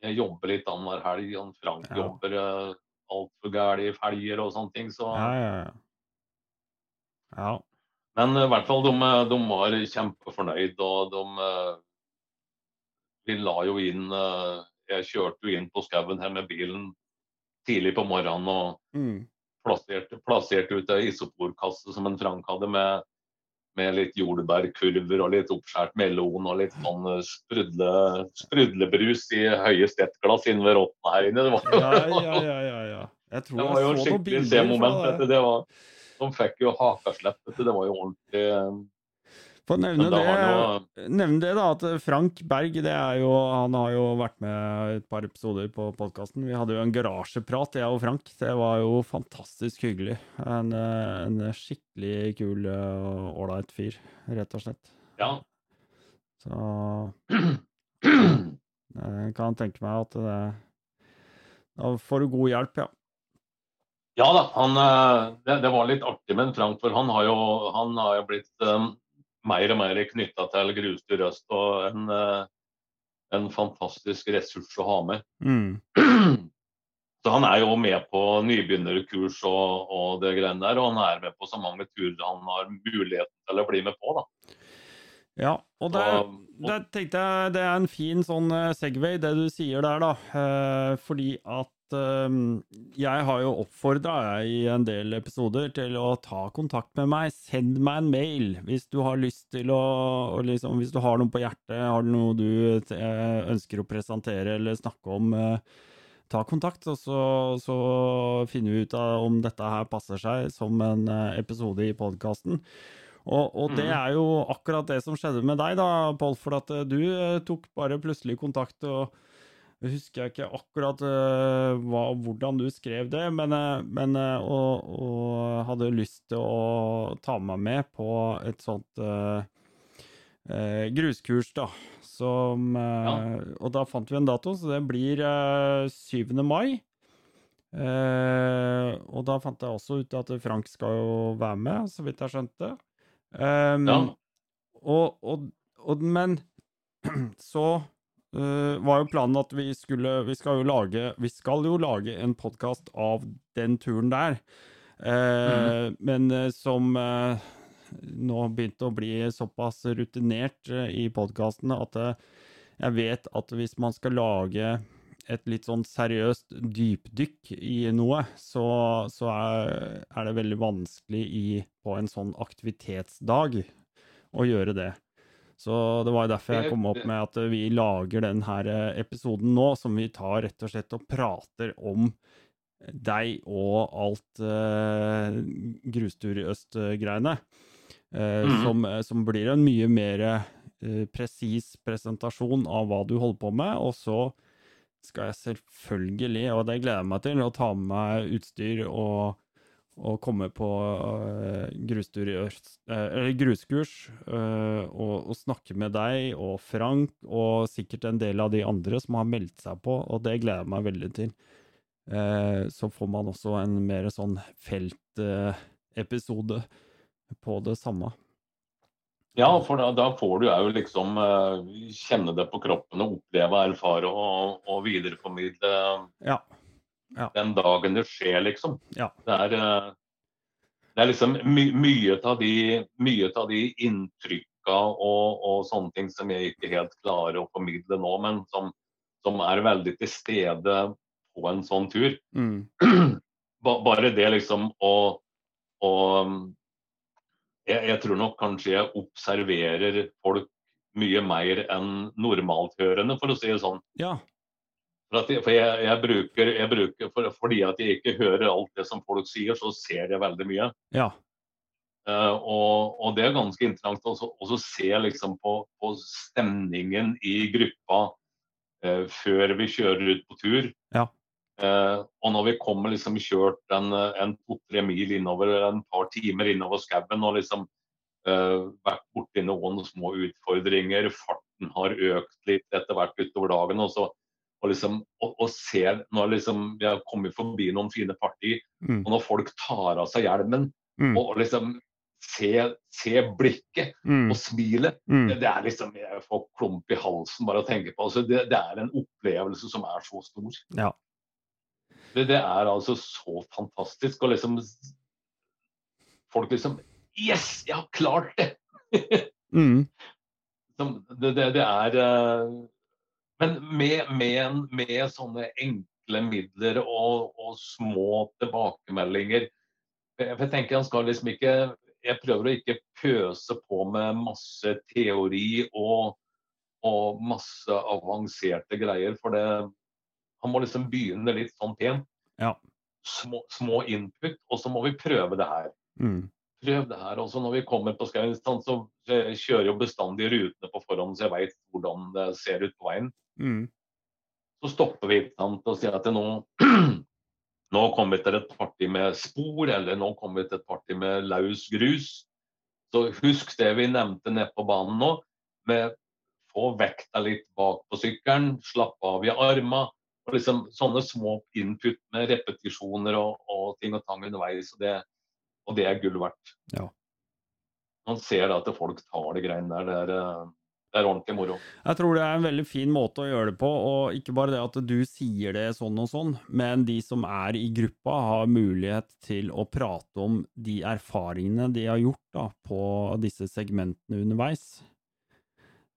Jeg jobber litt annenhver helg. og Frank Ja. jobber uh, altfor gæli i helger og sånne ting. Så. Ja, ja, ja. Ja. Men eh, i hvert fall, de, de var kjempefornøyd, og de eh, Vi la jo inn eh, Jeg kjørte jo inn på skauen her med bilen tidlig på morgenen og Mm. plasserte, plasserte ut ei isoporkasse som en Frank hadde med, med litt jordbærkurver og litt oppskåret melon og litt sånn eh, sprudle, sprudlebrus i høye stettglass inne ved rottene her inne. Det var, Ja, ja, ja, ja, ja. Jeg tror det var jeg så noen bilder fra det. Det var, de fikk jo hakaslepp. vet. Det var jo ordentlig eh, Få nevne det, det nevne det, da, at Frank Berg det er jo, han har jo vært med et par episoder på podkasten. Vi hadde jo en garasjeprat, jeg og Frank. Det var jo fantastisk hyggelig. En, eh, en skikkelig kul ålreit fyr, rett og slett. Ja. Så jeg kan tenke meg at det Da får du god hjelp, ja. Ja da, han, eh, det, det var litt artig med Frank, for han har jo, han har jo blitt um, mer og mer knytta til grusdyr Øst. Og en, eh, en fantastisk ressurs å ha med. Mm. Så han er jo med på nybegynnerkurs og, og det greiene der, og han er med på så mange turer han har muligheten til å bli med på. da. Ja, og det, det tenkte jeg det er en fin sånn Segway, det du sier der, da. Eh, fordi at jeg har jo oppfordra i en del episoder til å ta kontakt med meg. Send meg en mail hvis du har lyst til å liksom, Hvis du har noe på hjertet, har du noe du eh, ønsker å presentere eller snakke om. Eh, ta kontakt, og så, så finner vi ut av om dette her passer seg som en eh, episode i podkasten. Og, og det Mhm. er jo akkurat det som skjedde med deg, da, Pål. For at eh, du eh, tok bare plutselig kontakt, og jeg husker ikke akkurat uh, hva, hvordan du skrev det, men, uh, men uh, og, og hadde lyst til å ta meg med på et sånt eh, gruskurs, da. Som, ja. Og da fant vi en dato, så det blir eh, 7. mai. Og da fant jeg også ut at Frank skal jo være med, så vidt jeg skjønte. Um, Ja. og, og, og, men så eh, var jo planen at vi skulle Vi skal jo lage, vi skal jo lage en podkast av den turen der. Eh, Men uh, som nå begynte å bli såpass rutinert i podkastene at jeg vet at hvis man skal lage et litt sånn seriøst dypdykk i noe, så, så er, er det veldig vanskelig i, på en sånn aktivitetsdag å gjøre det. Så det var derfor jeg kom opp med at vi lager denne episoden nå, som vi tar rett og slett og prater om deg og alt uh, grustur i øst-greiene. Uh, mm. som, som blir en mye mer uh, presis presentasjon av hva du holder på med. Og så skal jeg selvfølgelig, og det gleder jeg meg til, å ta med meg utstyr og, og komme på eh, grustur i øst, eh, eller gruskurs eh, og, og snakke med deg og Frank og sikkert en del av de andre som har meldt seg på, og det gleder jeg meg veldig til. Så får man også en mer sånn feltepisode på det samme. Ja, for da, da får du jo liksom kjenne det på kroppen og oppleve, erfare og, og videreformidle Ja. Den dagen det skjer, liksom. Ja. Det er, eh, det er liksom my, mye av de, mye av de inntrykka og, og sånne ting som jeg ikke helt klarer å formidle nå, men som, som er veldig til stede på en sånn tur. Mm. Bare det liksom å, å jeg, jeg tror nok kanskje jeg observerer folk mye mer enn normalthørende, for å si det sånn. Ja. For, jeg, for jeg, jeg bruker, jeg bruker for, Fordi at jeg ikke hører alt det som folk sier, så ser jeg veldig mye. Ja. Uh, og, og det er ganske interessant også å se liksom på, på stemningen i gruppa uh, før vi kjører ut på tur. Ja. Uh, og når vi kommer liksom kjørt en, en to-tre mil innover, en par timer innover skauen og liksom vært borti noen små utfordringer, farten har økt litt etter hvert utover dagen. og så og liksom, og, og ser når liksom, Vi har kommet forbi noen fine parti, Mm. og når folk tar av seg hjelmen Mm. og, og liksom se, se blikket Mm. og smilet Mm. det, det er liksom, Jeg får klump i halsen bare å tenke på. altså det, det er en opplevelse som er så stor. Ja. Det, det er altså så fantastisk. Og liksom Folk liksom Yes, jeg har klart det! Mm. Det, det, det er eh, Men med, med, med sånne enkle midler og, og små tilbakemeldinger jeg tenker han skal liksom ikke Jeg prøver å ikke pøse på med masse teori og, og masse avanserte greier, for det Han må liksom begynne litt sånn pent. Ja. Små, små input, og så må vi prøve det her Mm. Prøv det her. Også når vi kommer på skauen, så kjører jo bestandig rutene på forhånd, så jeg veit hvordan det ser ut på veien. Mm. Så stopper vi sant, og sier at nå nå kommer vi til et parti med spor, eller nå kommer vi til et parti med løs grus. Så husk det vi nevnte nede på banen nå. med Få vekta litt bak på sykkelen, slappe av i armene. Og liksom sånne små input med repetisjoner og, og ting og tang underveis. Og det, og det er gull verdt. Ja. Man ser da at folk tar de greiene der. Det er, eh, det er ordentlig moro. Jeg tror det er en veldig fin måte å gjøre det på, og ikke bare det at du sier det sånn og sånn, men de som er i gruppa har mulighet til å prate om de erfaringene de har gjort da, på disse segmentene underveis.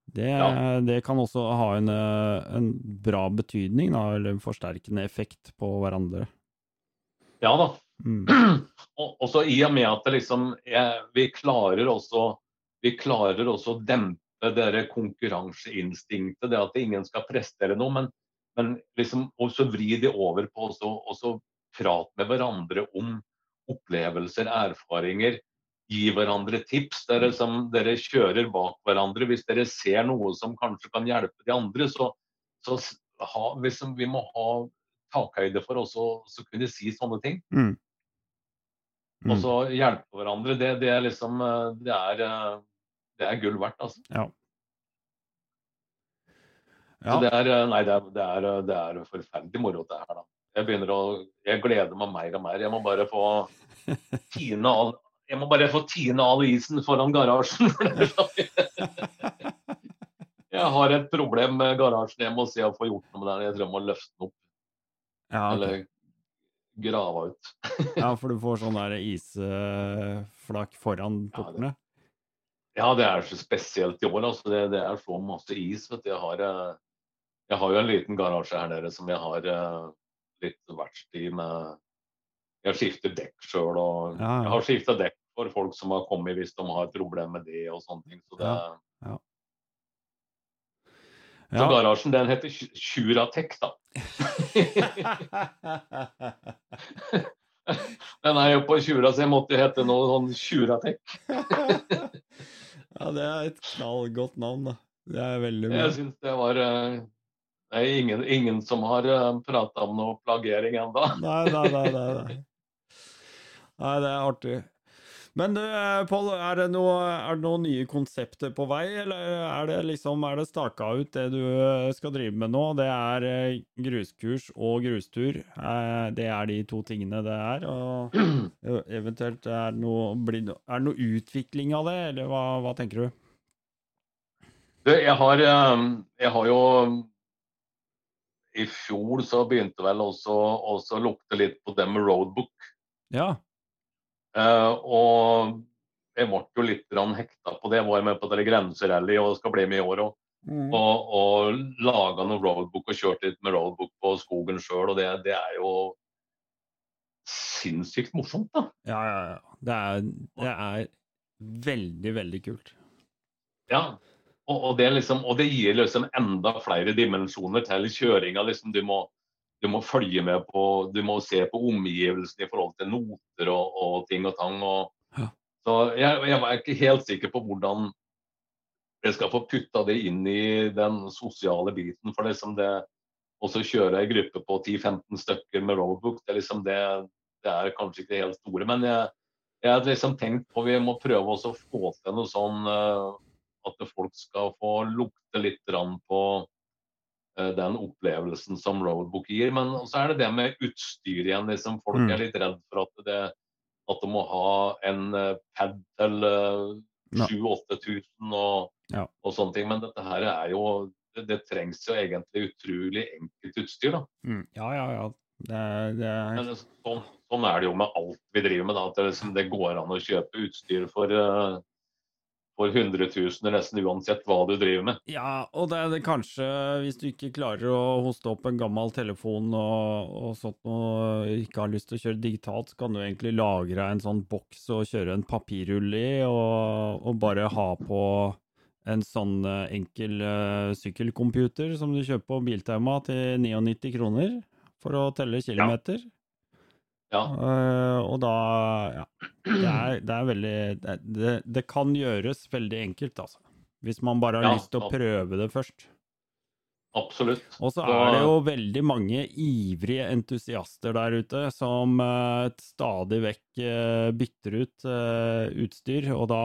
Det, Ja. det kan også ha en, eh, en bra betydning, da, eller en forsterkende effekt på hverandre. Ja da. Mm. Og, så i og med at det liksom jeg, vi klarer også vi klarer også å dempe det konkurranseinstinktet, det at ingen skal prestere noe, men, men liksom også vri de over på også, også prate med hverandre om opplevelser, erfaringer. Gi hverandre tips. Dere, som, dere kjører bak hverandre. Hvis dere ser noe som kanskje kan hjelpe de andre, så, så ha, liksom, vi må ha takhøyde for også å kunne si sånne ting. Mm. Mm. Og så hjelpe hverandre. Det, det er liksom eh, det er, eh, det er gull verdt, altså. Ja. Ja. det er, eh, nei, det er, det er, det er forferdelig moro, det her. da. Jeg begynner å, jeg gleder meg mer og mer. Jeg må bare få tine all, jeg må bare få tine all isen foran garasjen. Jeg har et problem med garasjen. Jeg må se å få gjort noe med den. Jeg tror jeg må løfte den opp Ja, okay. eller grave ut. ja, for du får sånn der isflak foran Ja, det- portene. Ja, det er så spesielt i år. altså. Det, det er så masse is. vet du. Jeg har, eh, jeg har jo en liten garasje her nede som jeg har eh, litt verksted med Jeg skifter dekk sjøl, og Ja, jeg har skifta dekk for folk som har kommet hvis de har et problem med det og sånne ting. Så det, Ja, ja. Så Ja. garasjen den heter Sj- Sjuratek, da. Den er jo på Tjura, så jeg måtte hete noe sånn Sjuratek. ja, det er et knallgodt navn, da. Det er veldig bra. Jeg syns det var eh, Det er ingen, ingen som har uh, prata om noe plagering ennå. Nei, nei, nei, nei, nei. Nei, det er artig. Men du, eh, Pål, er det noe, det noen nye konsepter på vei, eller er det liksom, er det staka ut det du eh, skal drive med nå? Det er eh, gruskurs og grustur. Det er de to tingene det er. Og eventuelt er det noe, er det noe utvikling av det, eller hva, hva tenker du? Du, jeg har, jeg har jo I fjor så begynte vel også å lukte litt på det med roadbook. Ja. Eh, og jeg ble jo litt hekta på det. Jeg var med på det grenserally og skal bli med i år òg. Mm. Og, og laga noe roadbook og kjørt litt med roadbook på skogen sjøl. Og det, det er jo sinnssykt morsomt, da. Ja, ja, ja. Det er, det er veldig, veldig kult. Ja. Og, og, det liksom, og det gir liksom enda flere dimensjoner til kjøringa. Liksom, du, må, du må følge med på Du må se på omgivelsene i forhold til noter og, og ting og tang. Og, Ja. Så jeg, jeg var ikke helt sikker på hvordan jeg skal få putta det inn i den sosiale biten. For liksom det å kjøre ei gruppe på 10-15 stykker med roadbook, det er liksom det Det er kanskje ikke det helt store. Men jeg, jeg har liksom tenkt på vi må prøve også å få til noe sånn eh, at folk skal få lukte litt på den opplevelsen som roadbook gir. Men så er det det med utstyr igjen. Liksom, folk Mm. er litt redd for at, det, at de må ha en eh, pad til eh, Ja. 7000-8000 og, Ja. og sånne ting. Men dette her er jo det, det trengs jo egentlig utrolig enkelt utstyr. da. Mm. Ja, ja, ja. Det det er sånn, sånn er det jo med alt vi driver med. da, at Det, liksom, det går an å kjøpe utstyr for, eh, for hundretusener nesten uansett hva du driver med. Ja, og det er det kanskje, hvis du ikke klarer å hoste opp en gammel telefon og, og sånt og ikke har lyst til å kjøre digitalt, så kan du egentlig lagre en sånn boks og kjøre en papirrull i, og, og bare ha på en sånn eh, enkel uh, sykkelcomputer som du kjøper på Biltema til 99 kroner for å telle kilometer. Ja, Eh, og da, ja, det er, det er veldig, det, det, det kan gjøres veldig enkelt, altså. Hvis man bare har Ja, lyst til å prøve det først. absolutt. Og så er det jo veldig mange ivrige entusiaster der ute som uh, stadig vekk uh, bytter ut utstyr, og da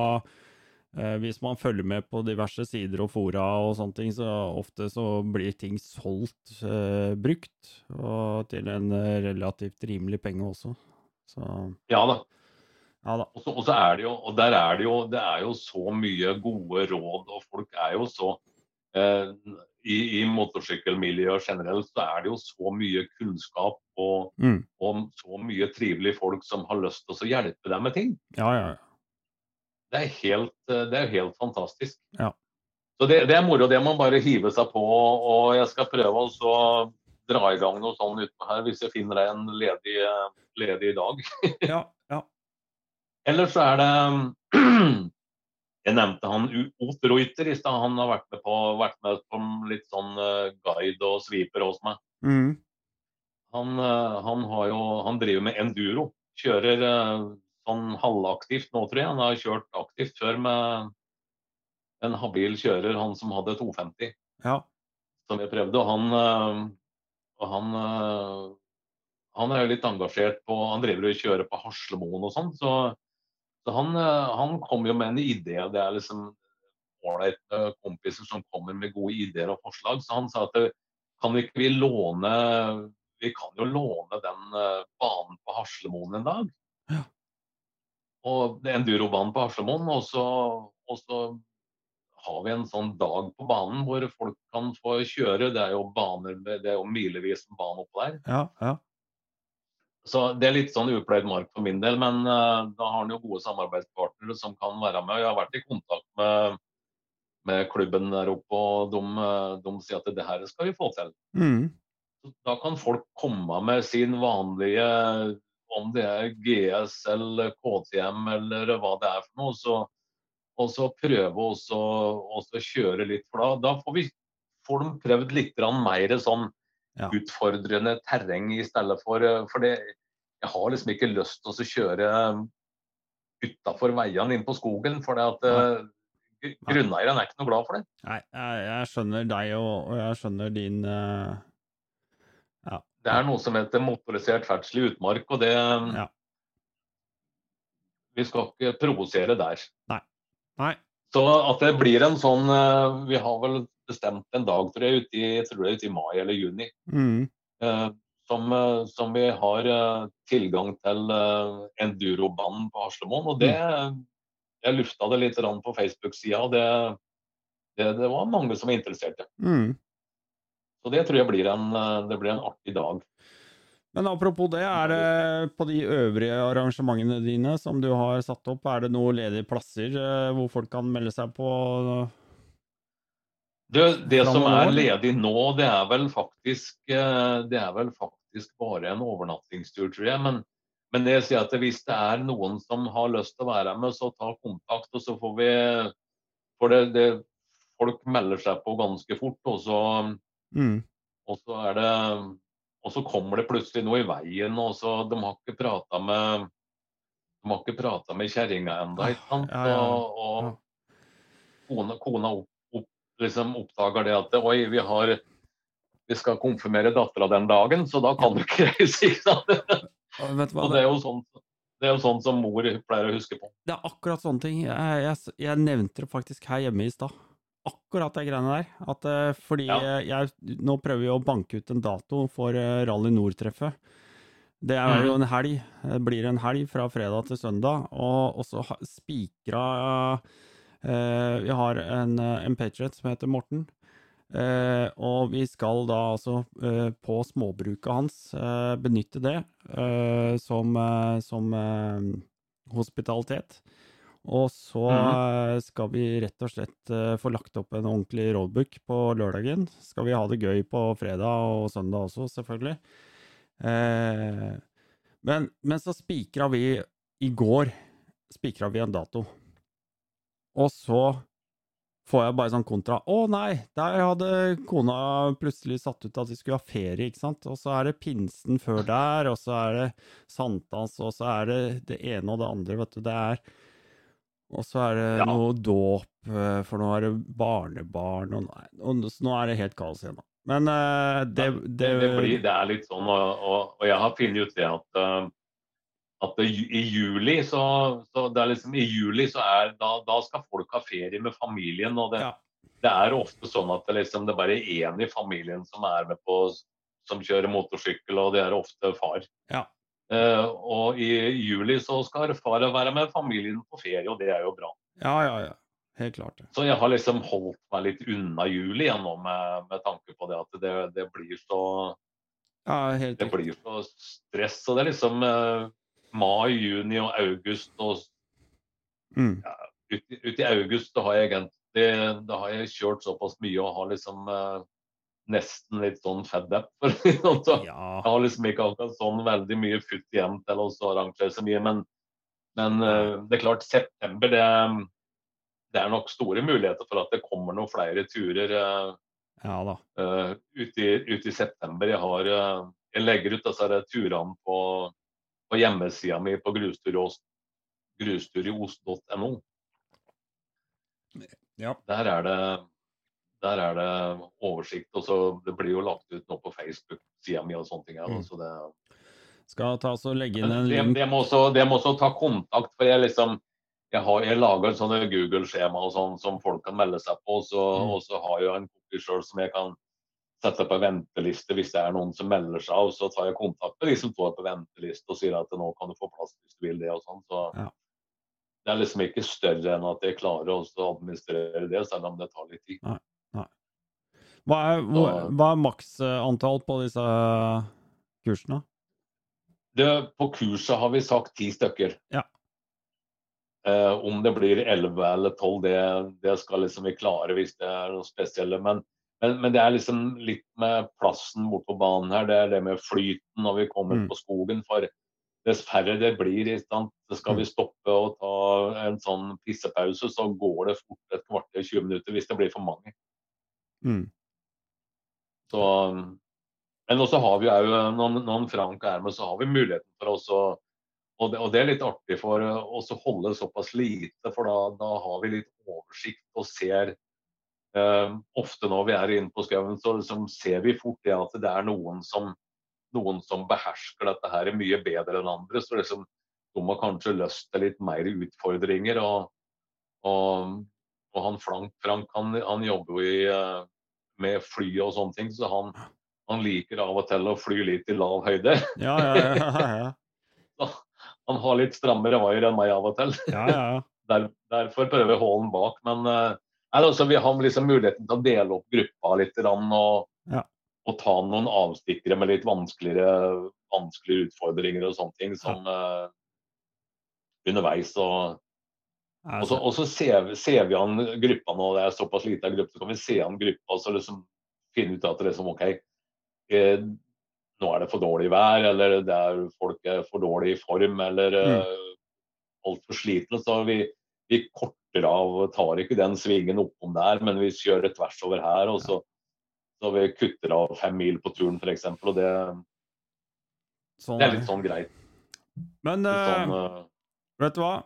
hvis man følger med på diverse sider og fora og sånne ting, så ofte så blir ting solgt eh, brukt, og til en eh, relativt rimelig penge også. Så Ja da. ja da. Og så, og så er det jo, og der er det jo, det er jo så mye gode råd, og folk er jo så eh, i, I motorsykkelmiljøet generelt så er det jo så mye kunnskap og, Mm. og så mye trivelige folk som har lyst til å hjelpe deg med ting. Ja, ja, ja. Det er helt, eh, det er helt fantastisk. Ja. Så det, det er moro. Det må man bare hive seg på. Og jeg skal prøve å dra i gang noe sånn utpå her hvis jeg finner en ledig, eh, ledig dag. ja, ja. Ellers så er det Jeg nevnte han Reuter i stad. Han har vært med på, vært med som litt sånn eh, guide og sviper hos meg. Mm. Han, han, har jo, han driver med enduro. Kjører sånn halvaktivt nå, tror jeg. Han har kjørt aktivt før med en habil kjører, han som hadde 250, ja. som jeg prøvde. Og han, eh, og han, eh, han er jo litt engasjert på Han driver og kjører på Haslemoen og sånn. Så, så han, eh, han kom jo med en idé. Det er liksom ålreite kompiser som kommer med gode ideer og forslag. Så han sa at kan ikke vi låne Vi kan jo låne den banen på Haslemoen en dag. Ja. Og det endurobanen på Haslemoen. Og så, og så har vi en sånn dag på banen hvor folk kan få kjøre. Det er jo baner, det er jo milevis med bane oppå der. Ja, ja. Så det er litt sånn upløyd mark for min del, men uh, da har en jo gode samarbeidspartnere som kan være med. Jeg har vært i kontakt med, med klubben der oppe, og de, eh, de sier at det her skal vi få til. Mm. Da kan folk komme med sin vanlige, om det er GS eller KTM eller hva det er for noe, så, og så prøve også kjøre litt. For da, da får vi får de prøvd litt mer sånn Ja. utfordrende terreng i stedet for eh, For det, jeg har liksom ikke lyst til å kjøre utafor veiene inn på skogen, for det at ja. gr- grunneieren er ikke noe glad for det. Nei, jeg, jeg skjønner deg, og, og jeg skjønner din eh, Det er noe som heter motorisert ferdsel i utmark, og det Ja. Vi skal ikke provosere der. Nei. Så at det blir en sånn eh, Vi har vel bestemt en dag, tror jeg, ute i, jeg tror det er ute i mai eller juni. Mm. eh, som, eh, som vi har tilgang til uh, endurobanen på Haslemoen. Og det Jeg lufta det litt på Facebook-sida, og det, det, det var mange som var interessert i. Mm. Så det tror jeg blir en, eh, det blir en artig dag. Men apropos det, er det på de øvrige arrangementene dine som du har satt opp, er det noen ledige plasser eh, hvor folk kan melde seg på? Det, det som er ledig nå, det er vel faktisk, eh, det er vel faktisk bare en overnattingstur, tror jeg. Men, men det sier at hvis det er noen som har lyst til å være med, så ta kontakt, og så får vi For det, det, folk melder seg på ganske fort, og så, Mm. og så det Og så kommer det plutselig noe i veien, og så De har ikke prata med de har ikke prata med kjerringa ennå, ikke sant? Ja, ja, ja. Og, kona, kona opp, opp, liksom oppdager det at oi, vi har vi skal konfirmere dattera den dagen, så da kan du ikke reise. Og det er jo sånn, det er jo sånn som mor pleier å huske på. Det er akkurat sånne ting. Jeg, jeg, jeg nevnte det faktisk her hjemme i stad. Akkurat de greiene der. At, eh, fordi Ja. eh, jeg, nå prøver vi å banke ut en dato for eh, Rally Nord-treffet. Det er Mhm. jo en helg. Det blir en helg fra fredag til søndag. Og også spikra eh, Vi har en, en patriot som heter Morten. Eh, og vi skal da altså eh, på småbruket hans benytte det som, som hospitalitet. Og så eh, skal vi rett og slett eh, få lagt opp en ordentlig roadbook på lørdagen. Skal vi ha det gøy på fredag og søndag også, selvfølgelig. Eh, men, men så spikra vi i går spikra vi en dato. Og så får jeg bare sånn kontra. Å nei, der hadde kona plutselig satt ut at de skulle ha ferie, ikke sant. Og så er det pinsen før der, og så er det sankthans, og så er det det ene og det andre, vet du. Det er Og så er det Ja. noe dåp, eh, for nå er det barnebarn, og, nei, og nå er det helt kaos igjen, da. Men uh, det, Det, det, blir, det er litt sånn, og, og, og jeg har funnet ut det at, eh, at i juli så, så det er liksom I juli så er da, da skal folk ha ferie med familien. og det, Ja. det er ofte sånn at det, liksom, det er bare én i familien som er med på som kjører motorsykkel, og det er ofte far. Ja. Eh, og i juli så skal far være med familien på ferie, og det er jo bra. ja, ja, ja. Helt klart. Så jeg har liksom holdt meg litt unna juli igjen nå med, med tanke på det at det, det blir så Ja, helt det blir så stress. Og det er liksom eh, mai, juni og august. Og Mm. ut, i- ut i august da har jeg egentlig da har jeg kjørt såpass mye og har liksom eh, nesten litt sånn fed up. For, å si det sånn. så Ja. jeg har liksom ikke akkurat sånn veldig mye futt igjen til å arrangere så mye. Men, men eh, det er klart, september det, det er nok store muligheter for at det kommer noen flere turer. eh, ja da. uh, ut, i, ut i september. Jeg, har, jeg legger ut disse turene på, på hjemmesida mi på grusturios.no. Ja. Der er det der er det oversikt. og så Det blir jo lagt ut nå på Facebook-sida mi og sånne ting. Mm. så det, Skal ta og legge inn en link. det, må også, det må også ta kontakt. for Jeg liksom, jeg har jeg lager sånne Google-skjema og sånn som folk kan melde seg på. Så, Mm. Og så har jeg en kopi sjøl som jeg kan sette på venteliste hvis det er noen som melder seg. Og så tar jeg kontakt med de som står på venteliste og sier at nå kan du få plass hvis du vil det. og sånn. Så Ja. Det er liksom ikke større enn at jeg klarer å administrere det, selv om det tar litt tid. Hva er, hvor, hva er maksantall på disse kursene? Det, på kurset har vi sagt ti stykker. Ja. Eh, om det blir elleve eller tolv, det, det skal liksom vi klare hvis det er noe spesielle. Men, men, men det er liksom litt med plassen bort på banen her. Det er det med flyten når vi kommer Mm. på skogen. For dess færre det blir, skal Mm. vi stoppe og ta en sånn pissepause, så går det fort et kvarter 20 minutter hvis det blir for mange. Mm. Så, men også har vi jo, når Frank er med, så har vi muligheten for oss å og det, og det, er litt artig for oss å holde såpass lite, for da, da har vi litt oversikt og ser eh, Ofte når vi er inne på skauen, så liksom ser vi fort det at det er noen som, noen som behersker dette her mye bedre enn andre. Så liksom, de har kanskje lyst til litt mer utfordringer. Og, og, og han Frank, Frank han, han, jobber jo i, eh, med fly og sånne ting, så han, han liker av og til å fly litt i lav høyde. Ja, ja, ja, han har litt strammere vaier enn meg av og til. Ja, ja. Der, derfor prøver å bak. Men uh, altså, vi har liksom muligheten til å dele opp gruppa litt og, ja. og ta noen avstikkere med litt vanskeligere, vanskeligere utfordringer og sånne ting som uh, underveis. og og så, og så ser, vi, ser, vi an gruppa nå, det er såpass lita gruppe, så kan vi se an gruppa og så liksom finne ut at det liksom, OK, eh, nå er det for dårlig vær, eller det er, folk er for dårlig i form, eller mm. uh, altfor slitne. Så vi, vi, korter av, tar ikke den svingen oppom der, men vi kjører tvers over her. og så, så vi kutter av fem mil på turen f.eks. Og det, sånn, det, er litt sånn greit. Men sånn, uh, vet du hva?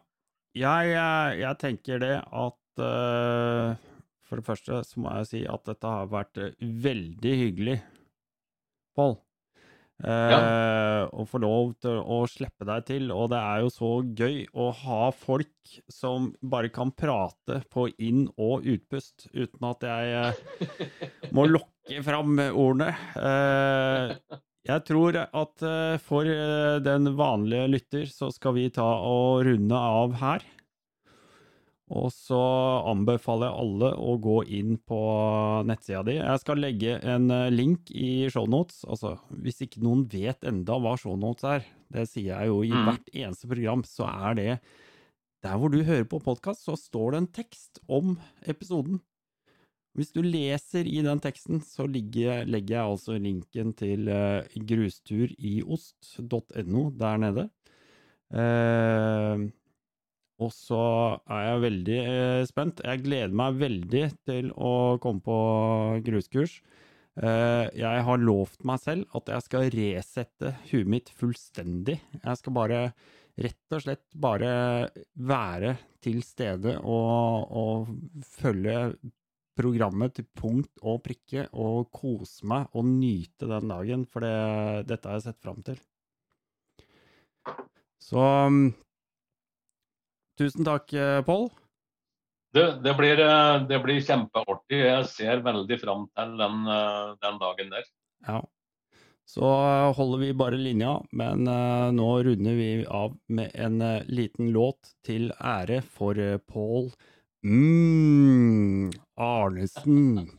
Jeg, jeg tenker det at uh, For det første så må jeg si at dette har vært veldig hyggelig, Pål. Ja. eh, få lov til å slippe deg til. Og det er jo så gøy å ha folk som bare kan prate på inn- og utpust, uten at jeg uh, må lokke fram ordene. Eh, jeg tror at for den vanlige lytter så skal vi ta og runde av her. Og så anbefaler jeg alle å gå inn på nettsida di. Jeg skal legge en eh, link i shownotes. Altså, hvis ikke noen vet enda hva shownotes er, det sier jeg jo i mm. hvert eneste program, så er det Der hvor du hører på podkast, så står det en tekst om episoden. Hvis du leser i den teksten, så legger, legger jeg altså linken til uh, grusturiost.no der nede. Uh, og så er jeg veldig eh, spent. Jeg gleder meg veldig til å komme på gruskurs. Eh, jeg har lovt meg selv at jeg skal resette huet mitt fullstendig. Jeg skal bare rett og slett bare være til stede og, og følge programmet til punkt og prikke og kose meg og nyte den dagen, for det, dette har jeg sett fram til. Så Tusen takk, eh, Pål. Det, det, blir, eh, det blir kjempeartig. Jeg ser veldig fram til den, eh, den, dagen der. Ja. Så holder vi bare linja, men nå runder vi av med en liten låt til ære for Pål mm, Arnesen.